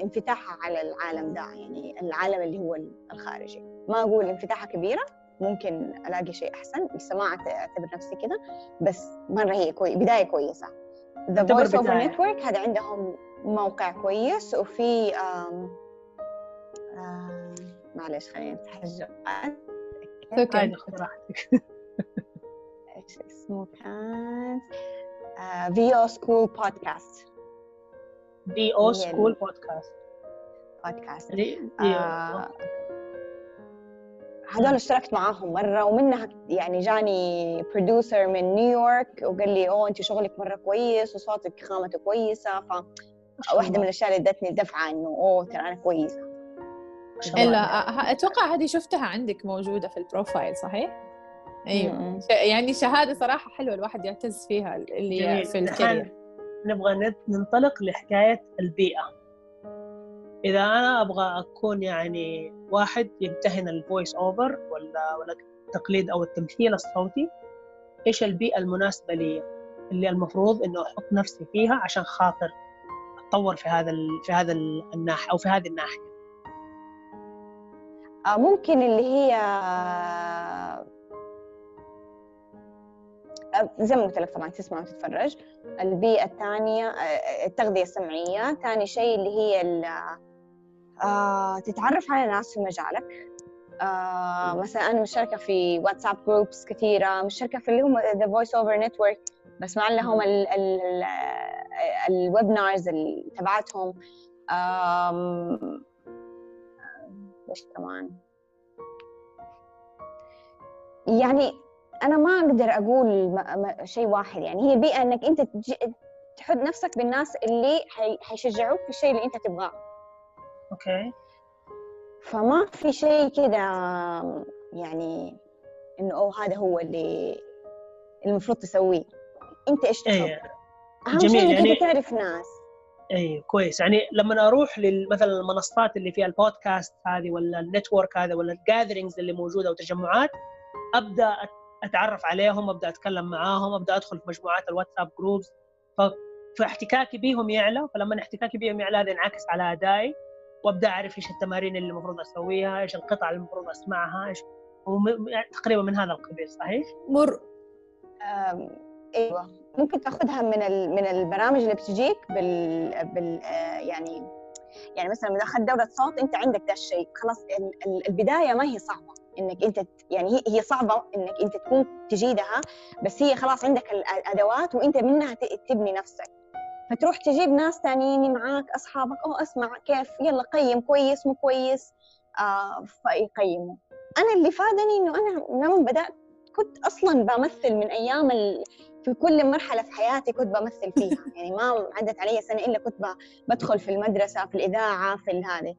انفتاحها على العالم ده يعني العالم اللي هو الخارجي ما أقول انفتاحها كبيرة ممكن ألاقي شيء أحسن السماعة أعتبر نفسي كذا بس مرة هي كوي... بداية كويسة. The Voice Over Network هذا عندهم موقع كويس وفي آم آم معلش خليني اتحجب أوكي. إيش اسمه كان؟ في أو سكول بودكاست في أو سكول بودكاست بودكاست هذول اشتركت معاهم مرة ومنها يعني جاني producer من نيويورك وقال لي أوه أنت شغلك مرة كويس وصوتك خامته كويسة. ف واحدة من الأشياء اللي ادتني دفعة إنه أوه ترى أنا كويسة. إلا أتوقع هذه شفتها عندك موجودة في ال profile صحيح؟ أيوه يعني شهادة صراحة حلوة الواحد يعتز فيها اللي جميل. في ال career نبغى ننطلق لحكاية البيئة. إذا أنا أبغى أكون يعني واحد يمتهن ال voice over ولا ولا التقليد أو التمثيل الصوتي إيش البيئة المناسبة لي؟ اللي المفروض إنه أحط نفسي فيها عشان خاطر أتطور في هذا في هذا الناحية أو في هذه الناحية. آه، ممكن اللي هي زي ما قلت لك طبعا تسمع وتتفرج. البيئة الثانية آه، التغذية السمعية. ثاني شيء اللي هي آه تتعرف على ناس في مجالك. آه مثلا أنا مشتركة في واتساب groups كثيرة مشتركة في اللي هم The Voice Over Network بسمع لهم ال webinars تبعتهم. إيش كمان؟ يعني أنا ما أقدر أقول شيء واحد. يعني هي البيئه إنك أنت تحط نفسك بالناس اللي حيشجعوك في الشيء اللي أنت تبغاه. okay. فما في شيء كذا يعني إنه أوه هذا هو اللي المفروض تسويه. أنت إيش تحب؟ أيه. أهم جميل شيء يعني تعرف ناس. اي كويس. يعني لما أروح مثلا المنصات اللي فيها البودكاست هذه ولا ال network هذا ولا ال gatherings اللي موجودة وتجمعات أبدأ أتعرف عليهم أبدأ أتكلم معاهم أبدأ أدخل في مجموعات الواتساب groups فاحتكاكي بهم يعلى. فلما احتكاكي بهم يعلى هذا ينعكس على أدائي. وأبدأ أعرف إيش التمارين اللي المفروض أسويها إيش القطع اللي المفروض أسمعها إيش يعني تقريبا من هذا القبيل صحيح؟ مر أيوه. ممكن تأخذها من من البرامج اللي بتجيك بال, بال آه، يعني يعني مثلا إذا أخذت دورة صوت أنت عندك ذا الشيء خلاص البداية ما هي صعبة إنك أنت يعني هي صعبة إنك أنت تكون تجيدها بس هي خلاص عندك الأدوات وأنت منها تبني نفسك. فتروح تجيب ناس ثانيين معاك أصحابك أو أسمع كيف؟ يلا قيم كويس مو كويس. آه فيقيموا. أنا اللي فادني إنه أنا لما بدأت كنت أصلا بمثل من أيام ال... في كل مرحلة في حياتي كنت بمثل فيها. يعني ما عدت علي سنة إلا كنت بدخل في المدرسة في الإذاعة في هذه.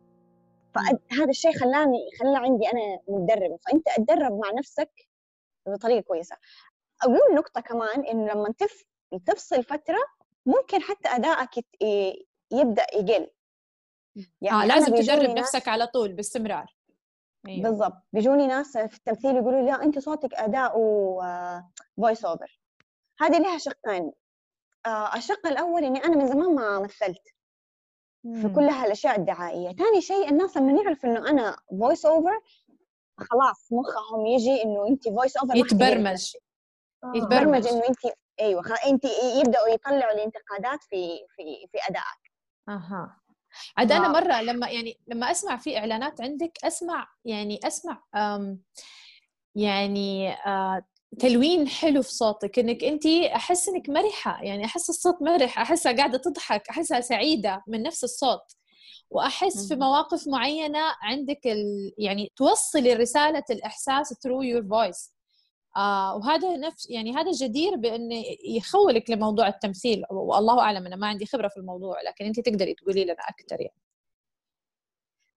فهذا الشيء خلاني خلى عندي أنا مدربه فأنت أتدرب مع نفسك بطريقة كويسة. أقول نقطة كمان انه لما تف... تفصل فترة ممكن حتى أدائك يبدأ يقل. يعني آه لازم تجرب نفسك على طول باستمرار. أيوه. بالضبط. بيجوني ناس في التمثيل يقولوا لي لا أنت صوتك أداء و voice over هذه لها شقين آه الشق الأول إني أنا من زمان ما مثلت في كل هالأشياء الدعائية. ثاني شيء الناس لما يعرف إنه أنا voice over خلاص مخهم يجي إنه أنت voice over يتبرمج. آه. يتبرمج. إنه أنت أيوه انت يبدأوا يطلعوا الانتقادات في في في أدائك. أها. عاد أنا مرة لما يعني لما أسمع في إعلانات عندك أسمع يعني أسمع يعني تلوين حلو في صوتك إنك انت أحس إنك مرحة يعني أحس الصوت مرح أحسها قاعدة تضحك أحسها سعيدة من نفس الصوت. وأحس في مواقف معينة عندك ال... يعني توصلي رسالة الإحساس through your voice. آه وهذا نفس يعني هذا جدير بانه يخولك لموضوع التمثيل. والله أعلم أنا ما عندي خبرة في الموضوع لكن أنت تقدري تقولي لنا أكثر يعني.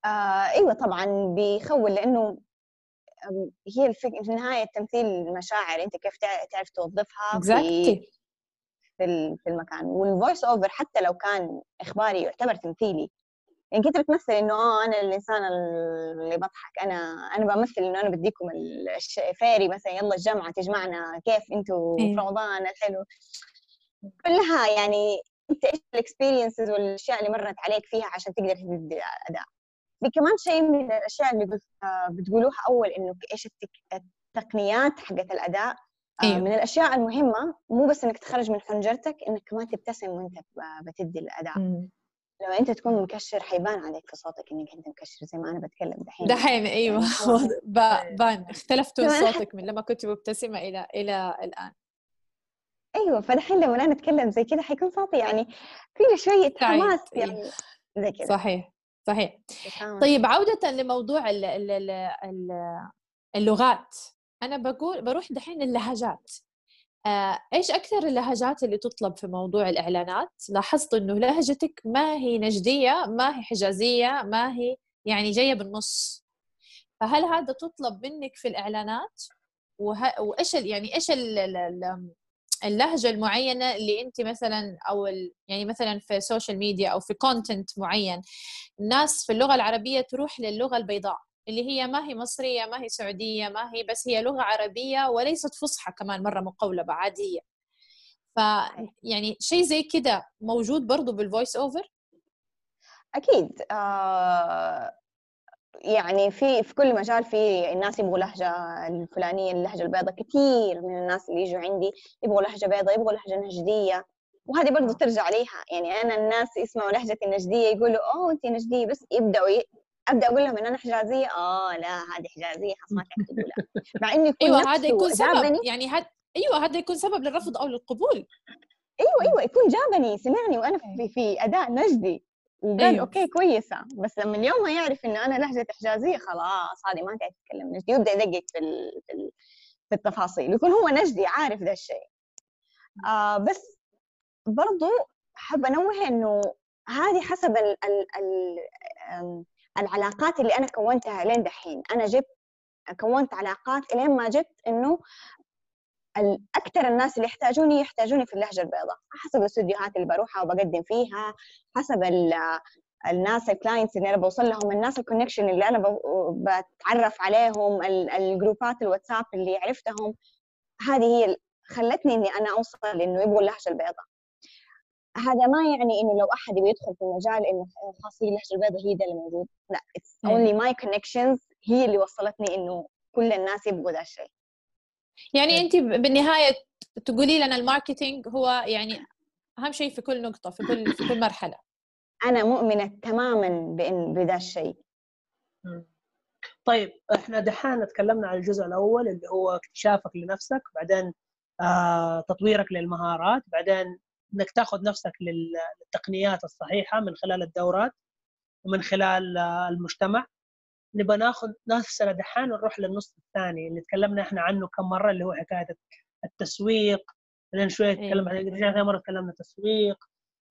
آه إيوه طبعا بيخول لأنه هي الفكرة في النهاية التمثيل مشاعر أنت كيف تعرف توظفها exactly. في في المكان. وال voice over حتى لو كان إخباري يعتبر تمثيلي. يعني كنت بتمثل إنه آه أنا الإنسان اللي بضحك أنا أنا بمثل إنه أنا بديكم ال fairy مثلا يلا الجامعة تجمعنا كيف أنتم إيه. في رمضان الحلو كلها يعني انت إيش ال experiences والأشياء اللي مرت عليك فيها عشان تقدر تدي أداء كمان شيء من الأشياء اللي بتقولوها أول إنه إيش التقنيات حقت الأداء آه، أيوه. من الأشياء المهمة مو بس إنك تخرج من حنجرتك إنك كمان تبتسم وأنت بتدي الأداء م. لما أنت تكون مكشر حيبان عليك في صوتك إنك أنت مكشر زي ما أنا بتكلم دحين. دحين أيوه. يعني بان اختلفتوا صوتك من لما كنت مبتسمة إلى إلى الآن. أيوه فدحين لما أنا أتكلم زي كده حيكون صوتي يعني فيه شوية حماس أيوه. يعني زي كده. صحيح. صحيح. طيب عودة لموضوع اللغات. أنا بقول بروح دحين اللهجات. إيش أكثر اللهجات اللي تطلب في موضوع الإعلانات؟ لاحظت إنه لهجتك ما هي نجدية ما هي حجازية ما هي يعني جاية بالنص. فهل هذا تطلب منك في الإعلانات؟ وه... وإيش يعني إيش اللهجة المعينة اللي أنت مثلا أو ال... يعني مثلا في السوشيال ميديا أو في content معين الناس في اللغة العربية تروح للغة البيضاء. اللي هي ما هي مصرية ما هي سعودية ما هي بس هي لغة عربية وليست فصحى كمان مرة مقولبه عاديه ف يعني شيء زي كده موجود برضو بال voice over أكيد. آه يعني في في كل مجال في الناس يبغوا لهجة الفلانية اللهجة البيضاء. كثير من الناس اللي يجوا عندي يبغوا لهجة بيضاء يبغوا لهجة نجدية. وهذه برضه آه. ترجع ليها. يعني أنا الناس يسمعوا لهجتي النجدية يقولوا أوه انت نجدية. بس يبدأوا. أبدأ أقول لهم إن أنا حجازية؟ آه لا هذه حجازية خلاص ما تكتبوا لا مع انه يكون أيوه هذا يكون سبب يعني هاد أيوه هذا يكون سبب للرفض أو للقبول. أيوه أيوه يكون جابني سمعني وأنا في, في أداء نجدي. وقال أيوه. أوكي كويسة. بس لما اليوم ما يعرف إن أنا لهجة حجازية خلاص هذه ما تعرف تتكلم نجدي. يبدأ يدقق في في, في التفاصيل. يكون هو نجدي عارف ذا الشيء. آه بس برضو حابه أنوه إنه هذه حسب ال ال ال العلاقات اللي أنا كونتها لين دحين. أنا جبت كونت علاقات الين ما جبت إنه أكثر الناس اللي يحتاجوني يحتاجوني في اللهجة البيضاء. حسب الاستديوهات اللي بروحها وبقدم فيها حسب الناس ال clients اللي أنا بوصل لهم الناس ال connection اللي أنا بتعرف عليهم ال groupات الواتساب اللي عرفتهم. هذه هي خلتني إني أنا أوصل إنه يبغوا اللهجة البيضاء. هذا ما يعني إنه لو أحد بيدخل في المجال إنه خلاص هي اللهجة البيضاء هي ده اللي موجود. لا it's only my connections هي اللي وصلتني إنه كل الناس يبغوا ذا الشيء. يعني أنت بالنهاية تقولي لنا ال marketing هو يعني أهم شيء في كل نقطة في كل في كل مرحلة. أنا مؤمنة تماما بان بذا الشيء. طيب إحنا دحين تكلمنا عن الجزء الأول اللي هو اكتشافك لنفسك بعدين آه تطويرك للمهارات بعدين إنك تاخذ نفسك للتقنيات الصحيحة من خلال الدورات ومن خلال آه، المجتمع. نبغى ناخذ نفسنا دحين ونروح للنص الثاني اللي تكلمنا إحنا عنه كم مرة اللي هو حكاية التسويق. بعدين شوية إيه. تكلم عن رجعنا مرة تكلمنا تسويق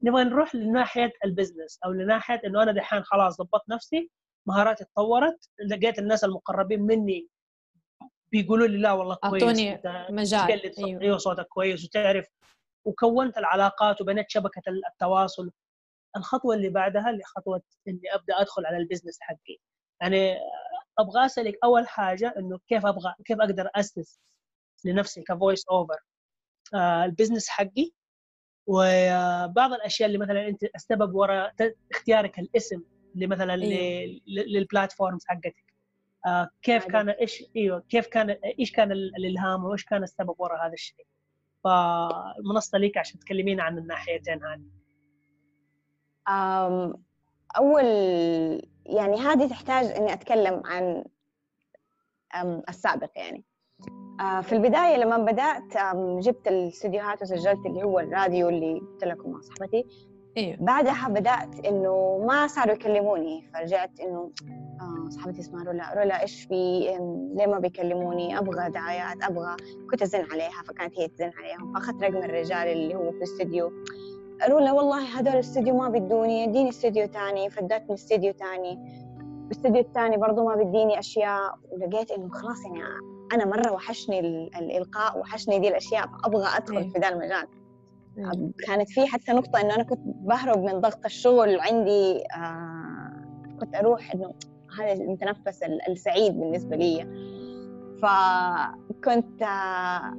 نبغى نروح لناحية ال business أو لناحية إنه أنا دحين خلاص ضبطت نفسي مهاراتي تطورت لقيت الناس المقربين مني بيقولوا لي لا والله كويس أعطوني مجال. أيوه صوتك كويس وتعرف وكونت العلاقات وبنيت شبكة التواصل. الخطوة اللي بعدها اللي خطوة إني أبدأ أدخل على ال business حقي. يعني أبغى اسالك أول حاجة إنه كيف أبغى كيف أقدر أسس لنفسي ك voice over آه ال business حقي. وبعض الأشياء اللي مثلا أنت السبب وراء اختيارك الاسم اللي مثلا أيوه. لل platforms حقتك. آه كيف كان إيش إيوه كيف كان إيش كان الإلهام وإيش كان السبب وراء هذا الشيء. فالمنصه ليك عشان تكلمين عن الناحيتين هذه أول يعني هذه تحتاج إني أتكلم عن السابق يعني. آه، في البداية لما بدأت جبت الاستديوهات وسجلت اللي هو الراديو اللي قلت لكم مع صاحبتي. أيوه بعدها بدأت إنه ما صاروا يكلموني فرجعت إنه آه صاحبتي اسمها رولا رولا إيش في؟ ليه ما بيكلموني؟ أبغى دعايات أبغى كنت أزن عليها فكانت هي تزن عليهم فأخذت رقم الرجال اللي هو في الاستديو رولا والله هذول الاستديو ما بدوني اديني استديو تاني فدتني استديو تاني. الاستديو الثاني برضه ما بيديني أشياء. ولقيت إنه خلاص يعني أنا مرة وحشني الإلقاء وحشني دي الأشياء فأبغى أدخل إيه. في ذا المجال. كانت في حتى نقطة إنه أنا كنت بهرب من ضغط الشغل عندي آه كنت أروح إنه هذا المتنفس السعيد بالنسبة لي. فكنت آه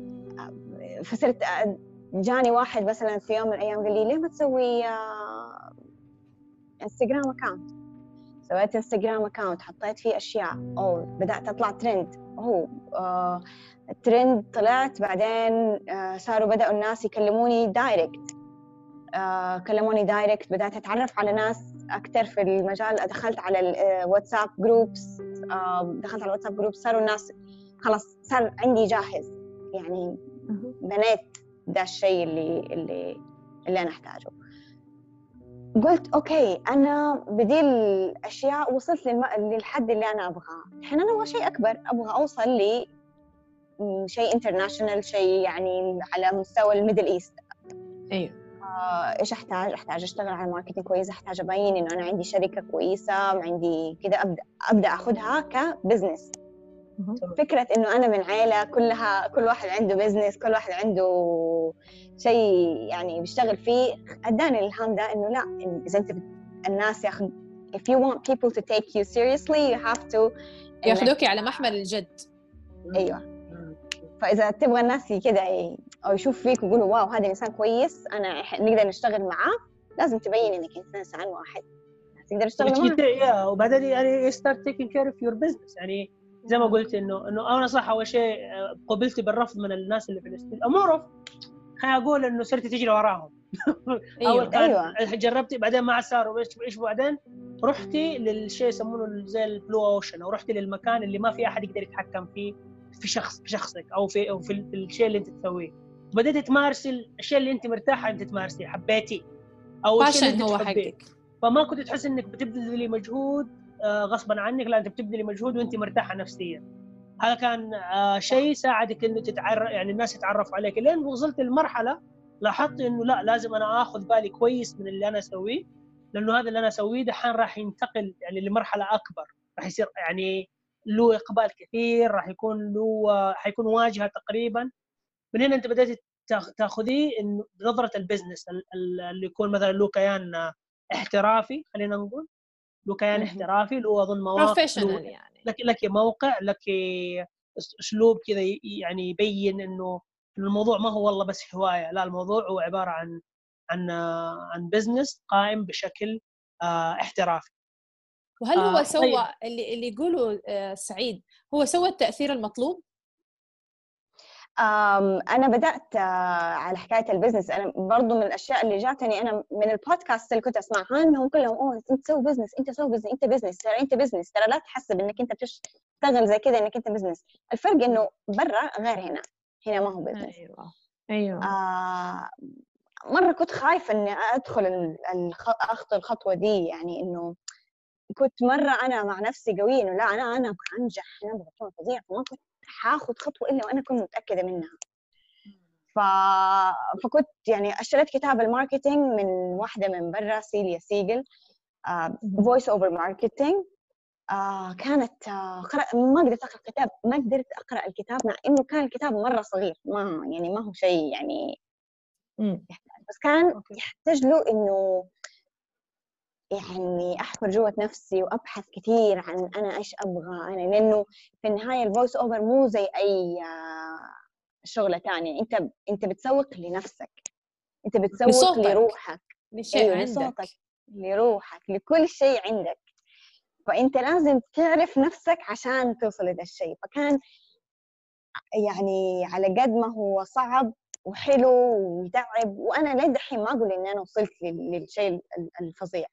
فصرت آه، جاني واحد مثلا في يوم من الأيام قال لي ليه ما تسوي آه انستغرام account سويت انستغرام account حطيت فيه أشياء أو بدأت أطلع ترند هو آه ترند طلعت بعدين آه صاروا بدأوا الناس يكلموني direct آه كلموني direct بدأت أتعرف على ناس أكثر في المجال. دخلت على الواتساب groups آه دخلت على الواتساب groups صاروا الناس خلاص صار عندي جاهز. يعني بنيت ده الشيء اللي اللي اللي أنا أحتاجه. قلت okay أنا بدي الأشياء وصلت. للحد اللي أنا أبغاه. الحين أنا أبغى شيء أكبر. أبغى أوصل شيء international شيء يعني على مستوى ال Middle East. أيوه. آه، إيش أحتاج؟ أحتاج أشتغل على marketing كويس، أحتاج أبين إنه أنا عندي شركة كويسة، عندي كذا أبدأ أبدأ اخذها ك business. فكرة إنه أنا من عيلة كلها كل واحد عنده business كل واحد عنده شيء يعني بيشتغل فيه أداني الإلهام ده إنه لا إذا أنت الناس ياخذ if you want people to take you seriously you have to ياخذوك على محمل الجد. أيوه. فإذا تبغى الناس كذا أو يشوف فيك ويقولوا واو هذا إنسان كويس أنا نقدر نشتغل معاه لازم تبين إنك إنسان واحد. تقدر تشتغل معاه؟ وبعدين يعني start taking care of your business يعني زي ما قلت إنه إنه أنا صح أول شيء آه، قبلت بالرفض من الناس اللي في الاستوديو مو رفض خليني أقول إنه صرت تجري وراهم. أيوة. اول كان أيوة. جربتي بعدين ما صار إيش إيش بعدين؟ رحتي للشيء يسمونه زي البلو اوشن أو رحتي للمكان اللي ما في أحد يقدر يتحكم فيه. في شخص في شخصك أو في أو في الشيء اللي أنت تسويه. بديتي تمارسي الشيء اللي أنت مرتاحة أنت تمارسيه. حبيتي؟ أو الشيء اللي انت هو حقك. فما كنت تحس إنك بتبذلي مجهود آه، غصبا عنك لا أنت بتبذلي مجهود وأنت مرتاحة نفسيا. هذا كان آه، شيء ساعدك إنه تتعرف يعني الناس يتعرفوا عليك. لين وصلت لمرحلة لاحظت إنه لا لازم أنا آخذ بالي كويس من اللي أنا أسويه. لأنه هذا اللي أنا أسويه دحين راح ينتقل يعني لمرحلة أكبر. راح يصير يعني له إقبال كثير راح يكون له حيكون واجهة تقريبا. من هنا أنت بدأت تاخذيه انه بنظره البزنس اللي يكون مثلا له كيان احترافي خلينا نقول. له كيان احترافي له أظن مواقع يعني. لك لك موقع لك أسلوب كذا يعني يبين إنه الموضوع ما هو والله بس هواية لا الموضوع هو عبارة عن عن عن business قائم بشكل آه، احترافي. وهل هو آه سوى طيب. اللي اللي يقولوا آه سعيد هو سوى التأثير المطلوب؟ أنا بدأت آه، على حكاية ال business أنا برضو من الأشياء اللي جاتني أنا من البودكاست اللي كنت أسمعها إنهم كلهم أوه أنت تسوي business أنت تسوي business أنت business ترى أنت business ترى لا تحسب إنك أنت بتشتغل زي كذا إنك أنت business الفرق إنه برا غير هنا هنا ما هو business أيوه أيوه. آه مرة كنت خايفة إني أدخل أخطو الخطوة دي يعني إنه كنت مرة أنا مع نفسي قوية إنه لا أنا أنا أبغى أنجح أنا أبغى أكون فظيع فما كنت حاخذ خطوة إلا وأنا كنت متأكدة منها. ف... فكنت يعني أشتريت كتاب ال marketing من واحدة من برا سيليا سيجل voice over marketing كانت uh, قرأ ما قدرت أقرأ الكتاب ما قدرت أقرأ الكتاب مع إنه كان الكتاب مرة صغير ما يعني ما هو شيء يعني بس كان يحتاج له إنه يعني أحفر جوة نفسي وأبحث كثير عن أنا إيش أبغى أنا لأنه في النهاية ال voice over مو زي أي آه، شغلة ثانية أنت أنت بتسوق لنفسك. أنت بتسوق لصوتك. لروحك. لشيء أيوة، عندك. لصوتك. لروحك. لكل شيء عندك. فأنت لازم تعرف نفسك عشان توصل لهذا الشيء. فكان يعني على قد ما هو صعب وحلو وتعب وأنا لين دحين ما أقول اني أنا وصلت لل- للشيء ال- الفظيع.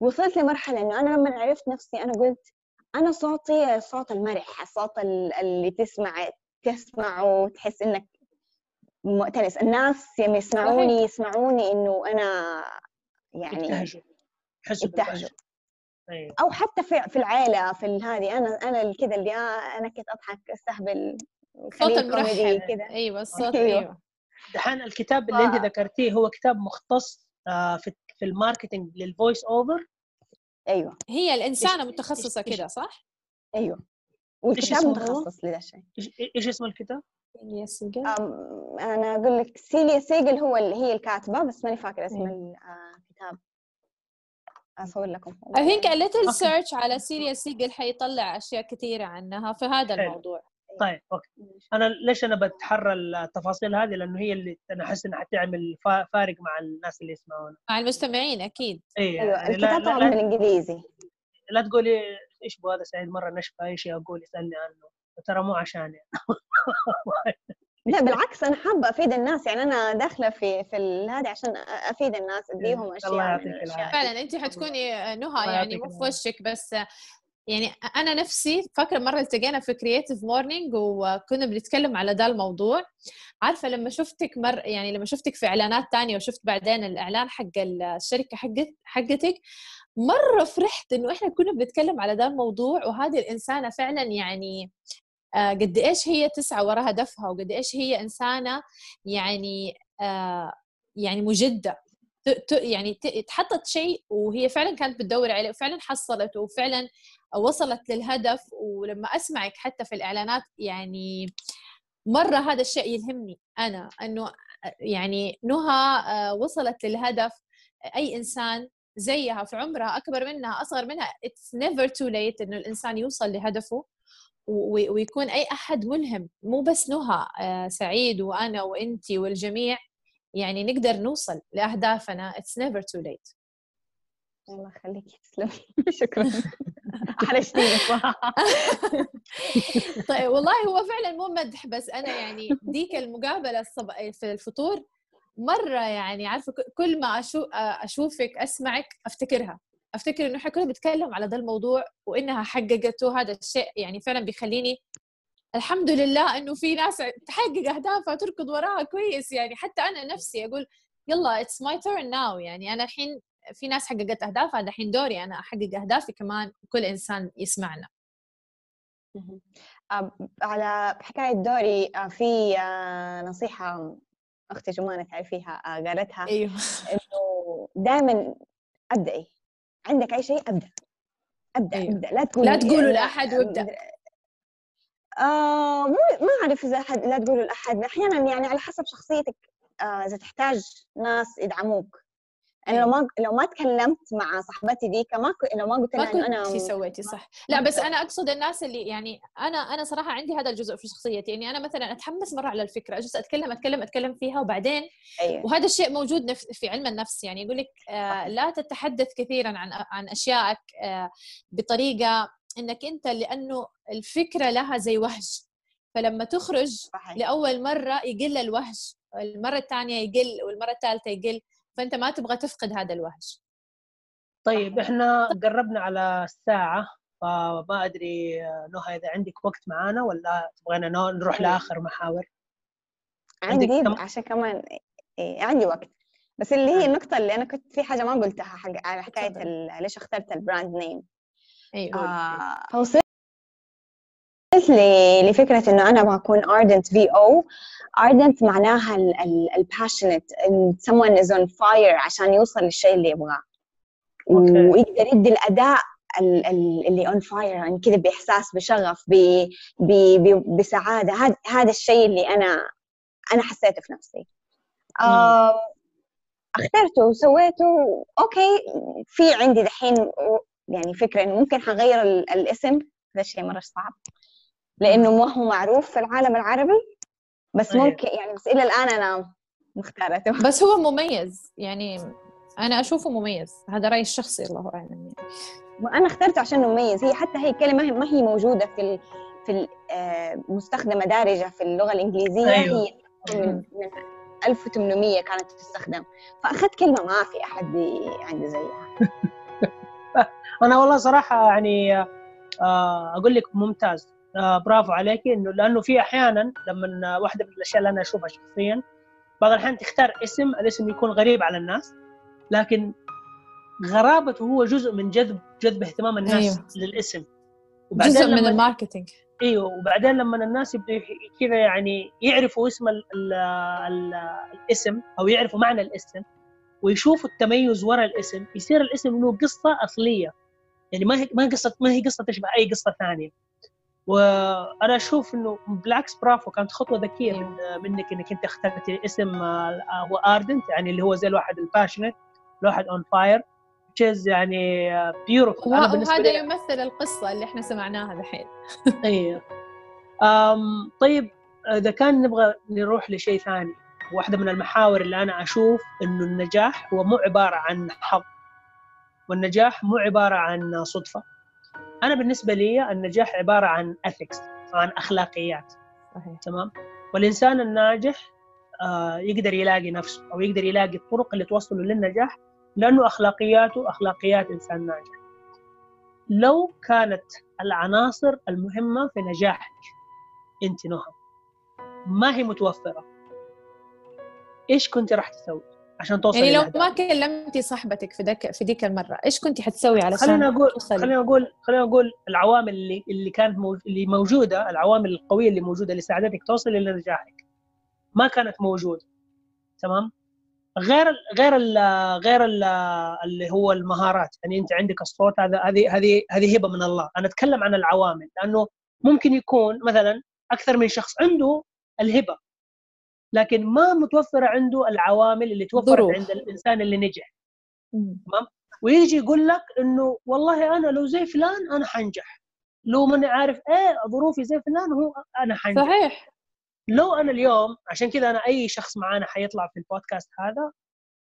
وصلت لمرحلة إنه أنا لما عرفت نفسي أنا قلت أنا صوتي صوت المرح الصوت ال- اللي تسمع تسمعه وتحس إنك مؤتنس الناس يوم يسمعوني يسمعوني إنه أنا يعني يبتهجوا. أيوة. أو حتى في في العائله في هذه أنا أنا كذا اللي آه أنا كنت أضحك أستهبل صوت المرحب كذا أيوه الصوت أيوة. أيوه. دحين الكتاب اللي أنت ف- ذكرتيه هو كتاب مختص آه، في في ال marketing لل voice over أيوه هي الإنسانة إيش- متخصصة كده صح؟ أيوه والكتاب؟ متخصص لذا الشيء إيش إيش اسم الكتاب؟ yes أم، أنا أقول لك سيليا سيجل هو اللي هي الكاتبة بس ماني فاكرة اسم أيوة. الكتاب أصور لكم a little okay. search على سيليا سيجل حيطلع أشياء كثيرة عنها في هذا. الموضوع طيب okay. أنا ليش أنا بتحرى التفاصيل هذه؟ لأنه هي اللي أنا أحس إنها حتعمل فا- فارق مع الناس اللي يسمعونا. مع المستمعين أكيد. اي أيوه يعني لا, الكتاب طبعا لا, بالانجليزي لا تقولي إيش بو هذا سعيد مرة نشفى أي شيء أقول يسألني عنه. ترى مو عشاني لا بالعكس أنا حابة أفيد الناس. يعني أنا داخلة في في هذا عشان أفيد الناس أديهم الله أشياء من يعطيك العافية. فعلا أنت حتكوني نهى الله يعني مو في. وشك بس يعني أنا نفسي فاكرة مرة التقينا في Creative Morning وكنا بنتكلم على ده الموضوع. عارفة لما شفتك مر يعني لما شفتك في إعلانات تانية وشفت بعدين الإعلان حق الشركة حقت حقتك مرة فرحت إنه إحنا كنا بنتكلم على ده الموضوع وهذه الإنسانة فعلا يعني آه، قد إيش هي تسعى وراء هدفها وقد إيش هي إنسانة يعني آه، يعني مجدة. يعني تحطت شيء وهي فعلا كانت بتدور عليه وفعلا حصلت وفعلا وصلت للهدف ولما أسمعك حتى في الإعلانات يعني مرة هذا الشيء يلهمني أنا إنه يعني نهى آه، وصلت للهدف. أي إنسان زيها في عمرها أكبر منها أصغر منها it's never too late إنه الإنسان يوصل لهدفه ويكون أي أحد ملهم. مو بس نهى آه، سعيد وأنا وإنتي والجميع. يعني نقدر نوصل لأهدافنا. It's never too late. الله يخليك. تسلمي شكرا. حرجتيني صراحة طيب والله هو فعلا مو مدح بس أنا يعني ديك المقابلة الصب... في الفطور مرة يعني عارفة كل ما أشو... أشوفك أسمعك أفتكرها. أفتكر إنه إحنا كنا بنتكلم على ذا الموضوع وإنها حققته. هذا الشيء يعني فعلا بيخليني الحمد لله إنه في ناس تحقق أهدافها تركض وراها كويس. يعني حتى أنا نفسي أقول يلا it's my turn now يعني أنا الحين في ناس حققت أهدافها دحين دوري أنا أحقق أهدافي كمان كل إنسان يسمعنا. على حكاية دوري آه، في آه، نصيحة أختي جمانة تعرفيها آه، قالتها أيوه. إنه دائما أبدأي. عندك أي شيء أبدأ. أبدأ أيوه. أبدأ. لا تقولي لا تقولوا لأحد وابدأ. آه مو ما أعرف إذا أحد لا تقولوا لأحد. أحيانا يعني على حسب شخصيتك آه إذا تحتاج ناس يدعموك. أنا لو ما لو ما تكلمت مع صاحبتي ذيك ما ك- لو ما قلت لها أنا كنت سويتي صح. لا بس أنا أقصد الناس اللي يعني أنا أنا صراحة عندي هذا الجزء في شخصيتي. اني أنا مثلا أتحمس مرة على الفكرة أجلس أتكلم أتكلم أتكلم فيها وبعدين أيوه. وهذا الشيء موجود في علم النفس. يعني يقول لك آه لا تتحدث كثيرا عن عن أشيائك آه بطريقة إنك أنت لأنه الفكرة لها زي وهج. فلما تخرج صحيح. لأول مرة يقل الوهج المرة الثانية يقل والمرة الثالثه يقل فأنت ما تبغى تفقد هذا الوهج. طيب إحنا قربنا على الساعة فما أدري نهى إذا عندك وقت معانا ولا تبغينا نروح أيوة. لآخر محاور؟ عندي كم- عشان كمان إيه عندي وقت. بس اللي هي. النقطة اللي أنا كنت في حاجة ما قلتها حق على حكاية ليش اخترت ال brand name أيوه آه فوصلت ل- لفكرة إنه أنا أبغى أكون ardent VO ardent معناها ال- ال- ال passionate إن someone is on fire عشان يوصل للشيء اللي يبغاه. okay. ويقدر يدي الأداء ال- ال- اللي on fire يعني كذا بإحساس بشغف ب- ب- ب- بسعادة. هذا هذا الشيء اللي أنا أنا حسيته في نفسي. اخترته وسويته أوكي في عندي دحين يعني فكرة إنه ممكن حغير الاسم هذا الشيء مرة صعب. لإنه ما هو معروف في العالم العربي بس. ممكن يعني بس إلى الآن أنا مختارته. بس هو مميز يعني أنا أشوفه مميز. هذا رأيي الشخصي الله أعلم يعني. وأنا اخترته عشان مميز. هي حتى هي كلمة ما هي موجودة في في آه، مستخدمة دارجة في اللغة الإنجليزية. أيوه. هي من, من 1800 كانت تستخدم. فأخذت كلمة ما في أحد عنده زيها. أنا والله صراحة يعني آه، أقول لك ممتاز. آه، برافو عليك إنه لأنه في أحيانا لما واحدة من الأشياء اللي أنا أشوفها شخصيا بعض الأحيان تختار اسم الاسم يكون غريب على الناس لكن غرابته هو جزء من جذب جذب اهتمام الناس أيوه. للاسم. وبعدين جزء من الماركتينج. أيوه. وبعدين لما الناس يبدوا كذا يعني يعرفوا اسم ال ال ال الاسم أو يعرفوا معنى الاسم ويشوفوا التميز وراء الاسم يصير الاسم له قصة أصلية. يعني ما هي ما قصه ما هي قصة تشبه أي قصة ثانية. وأنا أشوف إنه بالعكس برافو كانت خطوة ذكية من منك إنك أنت اخترتي اسم آه، هو ardent يعني اللي هو زي الواحد ال passionate الواحد on fire which is يعني beautiful وهذا يمثل القصة اللي إحنا سمعناها الحين. أيوه طيب إذا كان نبغى نروح لشيء ثاني واحدة من المحاور اللي أنا أشوف إنه النجاح هو مو عبارة عن حظ. والنجاح مو عبارة عن صدفة. أنا بالنسبة لي النجاح عبارة عن ethics عن أخلاقيات. صحيح. تمام؟ والإنسان الناجح آه يقدر يلاقي نفسه أو يقدر يلاقي الطرق اللي توصله للنجاح لأنه أخلاقياته أخلاقيات إنسان ناجح. لو كانت العناصر المهمة في نجاحك أنت نهى. ما هي متوفرة. إيش كنت راح تسوي؟ عشان توصل يعني لو ما كلمتي صاحبتك في ذاك في ذيك المرة إيش كنت حتسوي علشان خلينا أقول خلينا أقول خلينا أقول العوامل اللي اللي كانت موج... اللي موجودة العوامل القوية اللي موجودة اللي ساعدتك توصل لنجاحك ما كانت موجودة. تمام؟ غير غير ال غير ال اللي هو المهارات. يعني أنت عندك الصوت هذا هذه هذه هذه هبة من الله. أنا أتكلم عن العوامل. لأنه ممكن يكون مثلا أكثر من شخص عنده الهبة. لكن ما متوفره عنده العوامل اللي توفرت عند الإنسان اللي نجح. تمام؟ ويجي يقول لك إنه والله أنا لو زي فلان أنا حنجح. لو ماني عارف إيه ظروفي زي فلان هو أنا حنجح. صحيح. لو أنا اليوم عشان كذا أنا أي شخص معانا حيطلع في البودكاست هذا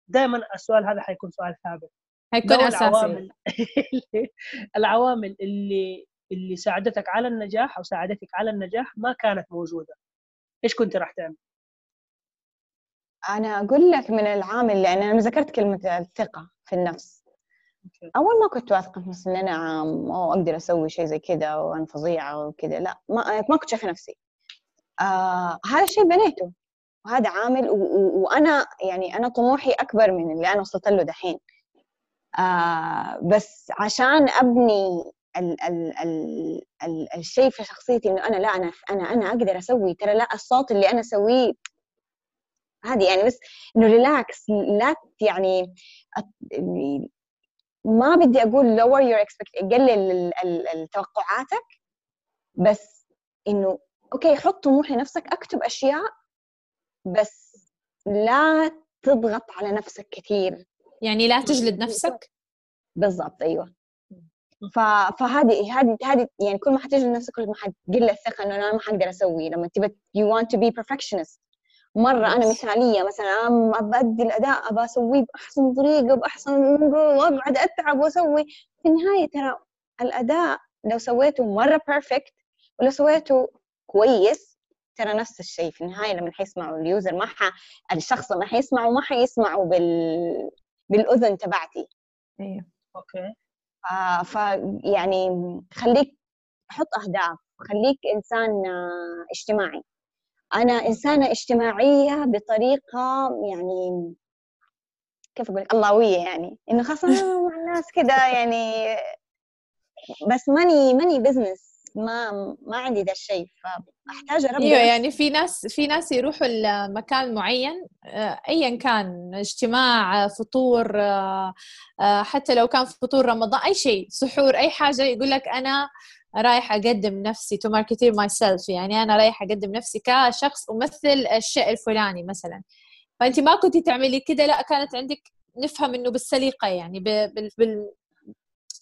دائما السؤال هذا حيكون سؤال ثابت. حيكون أساسي. العوامل العوامل اللي اللي ساعدتك على النجاح أو ساعدتك على النجاح ما كانت موجودة. إيش كنت راح تعمل؟ أنا أقول لك من العامل لأن أنا ذكرت كلمة الثقة في النفس أول ما كنت واثقة في نفسي إن أنا أقدر أسوي شيء زي كذا وأنا فظيعة وكذا لا ما ما كنت شايفة نفسي. آه هذا الشيء بنيته. وهذا عامل وأنا يعني أنا طموحي أكبر من اللي أنا وصلت له دحين. آه بس عشان أبني ال ال ال ال الشيء في شخصيتي إنه أنا لا أنا أنا أنا أقدر أسوي ترى لا الصوت اللي أنا أسويه هذه يعني بس إنه relax لا يعني ما بدي أقول lower your expect قلل توقعاتك بس إنه okay حط طموح لنفسك اكتب أشياء بس لا تضغط على نفسك كثير يعني لا تجلد نفسك؟ بالضبط أيوه. فهذه هذه هذه يعني كل ما حتجلد نفسك كل ما حتقل الثقة إنه أنا ما حقدر أسوي لما تبى you want to be perfectionist. مرة أنا مثالية مثلا أنا بدي الأداء ابى أسويه بأحسن طريقة بأحسن واقعد أتعب وأسوي. في النهاية ترى الأداء لو سويته مرة perfect ولو سويته كويس ترى نفس الشيء. في النهاية لما حيسمعوا ال user ما ح... الشخص لما حيسمعوا ما حيسمعوا بال بالأذن تبعتي. أيوه okay. آه ف يعني خليك حط أهداف خليك إنسان اجتماعي. أنا إنسانة اجتماعية بطريقة يعني كيف أقول اللهويه يعني. إنه خاصة مع الناس كذا يعني. بس ماني ماني business ما ما عندي ذا الشيء فأحتاج أربي أيوه يعني في ناس في ناس يروحوا لمكان معين آه، ايا كان اجتماع فطور آه، آه، حتى لو كان فطور رمضان أي شيء سحور أي حاجة يقول لك أنا رايح أقدم نفسي to market myself يعني أنا رايح أقدم نفسي كشخص أمثل الشيء الفلاني مثلا. فانت ما كنتي تعملي كده لا كانت عندك نفهم إنه بالسليقة يعني بال بال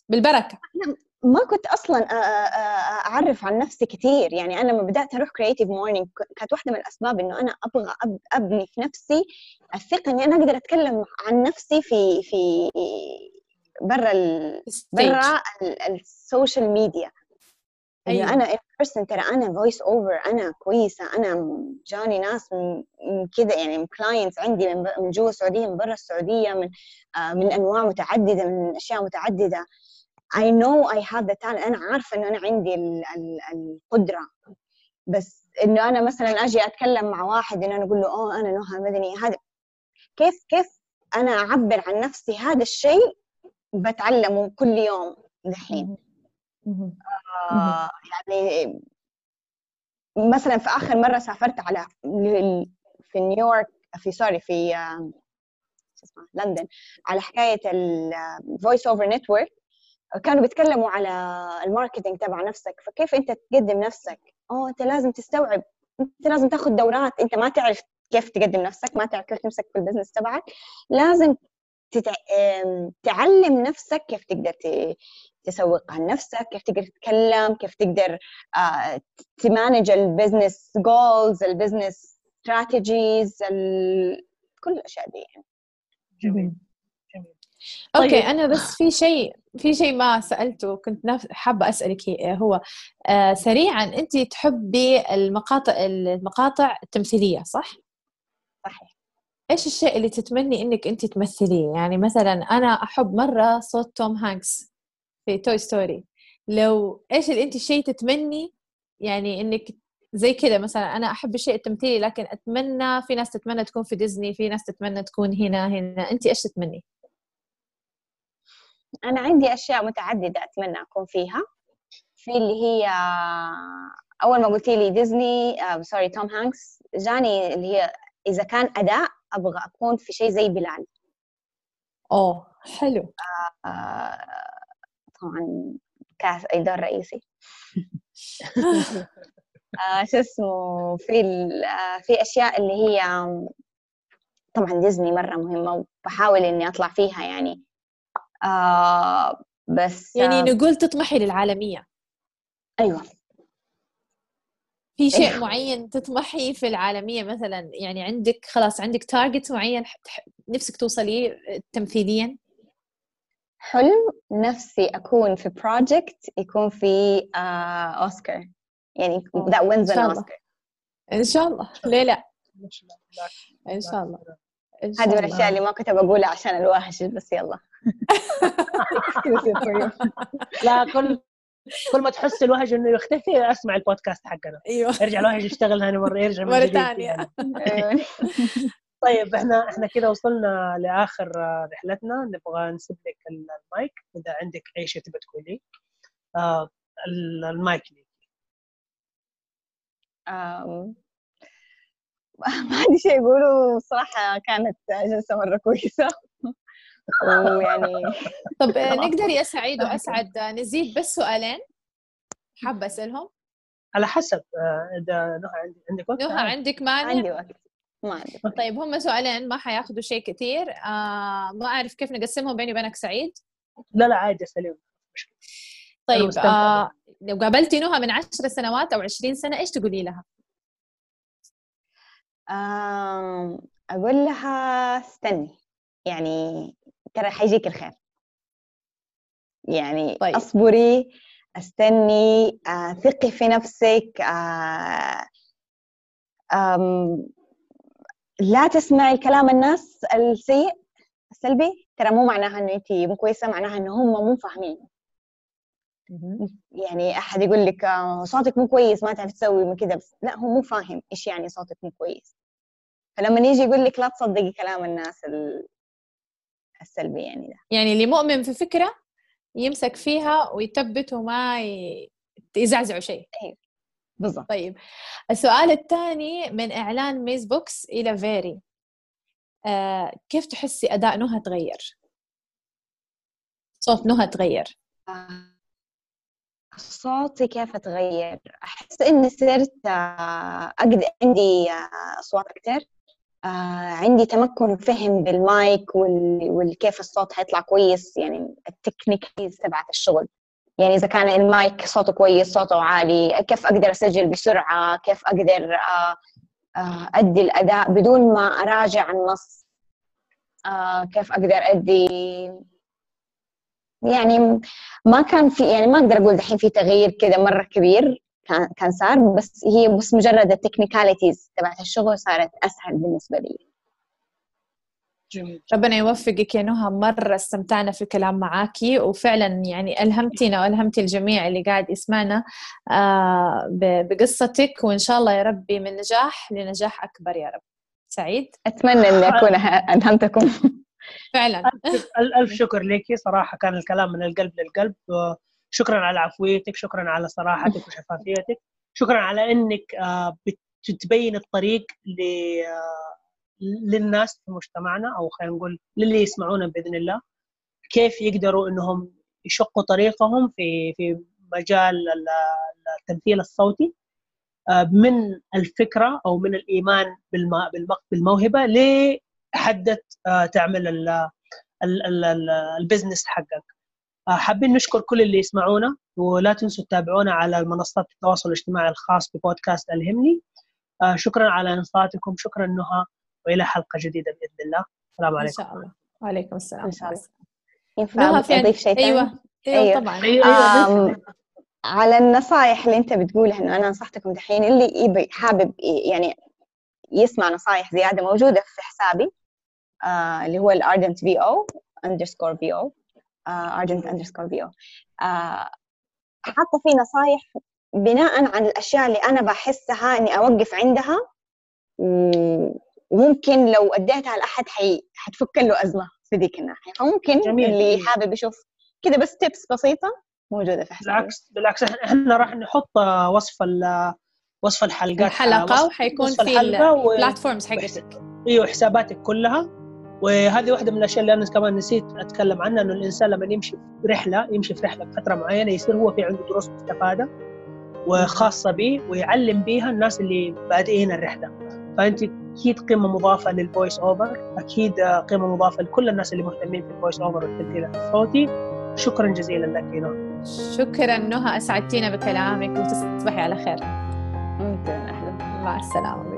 بالبركة. ما كنت أصلا أعرف عن نفسي كثير. يعني أنا لما بدأت أروح Creative Morning كانت واحدة من الأسباب إنه أنا أبغى أبني في نفسي الثقة إني أنا أقدر أتكلم عن نفسي في في برا ال... برا ال social media إنه أيوة. أنا in person ترى أنا voice over أنا كويسة أنا جاني ناس من كذا يعني clients عندي من جوا السعودية من برا السعودية من آه من أنواع متعددة من أشياء متعددة. I know I have the talent أنا عارفة إنه أنا عندي ال ال القدرة. بس إنه أنا مثلا أجي أتكلم مع واحد إنه أنا أقول له أوه أنا نهى مدني هذا كيف كيف أنا أعبر عن نفسي هذا الشيء بتعلمه كل يوم دحين آه يعني مثلا في آخر مرة سافرت على في نيويورك في سوري في آه، لندن على حكاية ال voice over network كانوا بيتكلموا على ال marketing تبع نفسك فكيف أنت تقدم نفسك؟ آه أنت لازم تستوعب أنت لازم تاخذ دورات أنت ما تعرف كيف تقدم نفسك ما تعرف كيف تمسك في ال business تبعك لازم تتع... تعلم نفسك كيف تقدر تسوق عن نفسك كيف تقدر تتكلم كيف تقدر آه، ت manage ال business goals ال business strategies كل الأشياء دي. يعني جميل. جميل. okay طيب. أنا بس في شيء في شيء ما سألته كنت حابة أسألك هو آه سريعا أنت تحبي المقاطع المقاطع التمثيلية صح؟ صحيح. إيش الشيء اللي تتمني إنك أنت تمثليه؟ يعني مثلا أنا أحب مرة صوت توم هانكس. في Toy Story لو إيش اللي أنت الشيء تتمني يعني إنك زي كذا مثلا أنا أحب الشيء التمثيلي لكن أتمنى في ناس تتمنى تكون في ديزني في ناس تتمنى تكون هنا هنا. أنت إيش تتمني؟ أنا عندي أشياء متعددة أتمنى أكون فيها. في اللي هي أول ما قلتي لي ديزني sorry توم هانكس جاني اللي هي إذا كان أداء أبغى أكون في شيء زي بلال. أوه حلو. آه, آه، طبعا كاس أي دور رئيسي. آه شو اسمه في آه في أشياء اللي هي طبعا ديزني مرة مهمة وبحاول إني أطلع فيها يعني. آه بس يعني نقول تطمحي للعالمية. أيوة. في شيء معين تطمحي في العالمية مثلا؟ يعني عندك خلاص عندك target معين نفسك توصلي تمثيليا؟ حلم نفسي أكون في project يكون في آه أوسكار يعني that wins an Oscar. إن شاء الله. ليه لا؟ إن شاء الله. هذه من الأشياء اللي ما كنت بقولها عشان الواحش بس يلا. لا كل كل ما تحس الوهج إنه يختفي أسمع البودكاست حقنا. أيوه. يرجع الوهج يشتغل ثاني مرة يرجع مرة ثانية. طيب إحنا إحنا كذا وصلنا لآخر رحلتنا. نبغى نسيب لك المايك. إذا عندك أي شيء تبغى تقولي آه المايك لي ما عندي شيء أقوله. صراحة كانت جلسة مرة كويسة. ويعني طب نقدر يا سعيد وأسعد نزيد بس سؤالين. حابه أسألهم؟ على حسب آه، إذا نهى عندك وقت؟ نهى عندك مانع عندي وقت. ما عندي طيب هم سؤالين ما حياخذوا شيء كثير. آه ما أعرف كيف نقسمهم بيني وبينك سعيد؟ لا لا عادي سليم طيب آه لو قابلتي نهى من عشر سنوات أو عشرين سنة إيش تقولي لها؟ أقول لها استني. يعني ترى حيجيك الخير. يعني طيب. أصبري استني آه، ثقي في نفسك آه، لا تسمعي كلام الناس السيء السلبي ترى مو معناها إنه انت مو كويسة معناها إنه هم مو فاهمين. يعني أحد يقول لك آه، صوتك مو كويس ما تعرف تسوي من كذا بس لا هو مو فاهم إيش يعني صوتك مو كويس. فلما يجي يقول لك لا تصدقي كلام الناس السلبي يعني ده. يعني اللي مؤمن في فكرة يمسك فيها ويثبت وما يزعزعوا شيء. أيوه بالضبط. طيب السؤال الثاني من إعلان ميز بوكس إلى فيري. آه كيف تحسي أداء نهى تغير؟ صوت نهى تغير. آه صوتي كيف تغير؟ أحس إني صرت آه، أقدر عندي آه، أصوات أكثر. آه عندي تمكن فهم بالمايك وكيف الصوت حيطلع كويس يعني التكنيكيز تبعت الشغل. يعني إذا كان المايك صوته كويس صوته عالي كيف أقدر أسجل بسرعة؟ كيف أقدر آه آه أدي الأداء بدون ما أراجع النص؟ آه كيف أقدر أدي؟ يعني ما كان في يعني ما أقدر أقول دحين في تغيير كذا مرة كبير كان كان صار بس هي بس مجرد التكنيكاليتيز تبعت الشغل صارت أسهل بالنسبة لي. جميل. ربنا يوفقك يا نهى. مرة استمتعنا في الكلام معاكي وفعلا يعني ألهمتينا وألهمتي الجميع اللي قاعد يسمعنا آه، بقصتك وإن شاء الله يا ربي من نجاح لنجاح أكبر يا رب. سعيد؟ أتمنى أني أكون ألهمتكم. فعلا. ألف شكر لك. صراحة كان الكلام من القلب للقلب شكرا على عفويتك شكرا على صراحتك وشفافيتك. شكرا على إنك آه، بتبين الطريق للناس في مجتمعنا أو خلينا نقول للي يسمعونا بإذن الله كيف يقدروا إنهم يشقوا طريقهم في في مجال التمثيل الصوتي آه، من الفكرة أو من الإيمان بالموهبة لحدة تعمل البزنس حقك. آه، حابين نشكر كل اللي يسمعونا ولا تنسوا تتابعونا على منصات التواصل الاجتماعي الخاص ببودكاست الهمني. آه، شكرا على إنصاتكم شكرا نهى. وإلى حلقة جديدة بإذن الله السلام عليكم ان شاء الله وعليكم السلام إن شاء الله ينفع أضيف شيء ثاني؟ أيوه أيوه, أيوة. طبعا أيوة. أيوة. على النصائح اللي أنت بتقولها انه أنا نصحتكم دحين اللي يبي حابب يعني يسمع نصائح زيادة موجودة في حسابي آه اللي هو ال urgent VO underscore VO urgent underscore VO حاطة فيه نصايح بناء على الأشياء اللي أنا بحسها إني أوقف عندها وممكن لو أديتها لاحد حي... حتفك له أزمة في ذيك الناحية. فممكن جميل. اللي حابب يشوف كذا بس تيبس بسيطة موجودة في حسابي. بالعكس بالعكس إحنا راح نحط وصف وصف الحلقات. الحلقة وحيكون في البلاتفورمز حقتك. إيوه حساباتك كلها. وهذه واحدة من الأشياء اللي أنا كمان نسيت أتكلم عنها إنه الإنسان لما يمشي في رحلة يمشي في رحلة بفترة معينة يصير هو في عنده دروس مستفادة وخاصة به ويعلم بها الناس اللي بادئين الرحلة. فأنت أكيد قيمه مضافة لل voice over أكيد قيمه مضافة لكل الناس اللي مهتمين في ال voice over والتمثيل الصوتي. شكرا جزيلا لك نهى شكرا نهى أسعدتينا بكلامك وتصبحي على خير. ممكن أهلا. مع السلامة.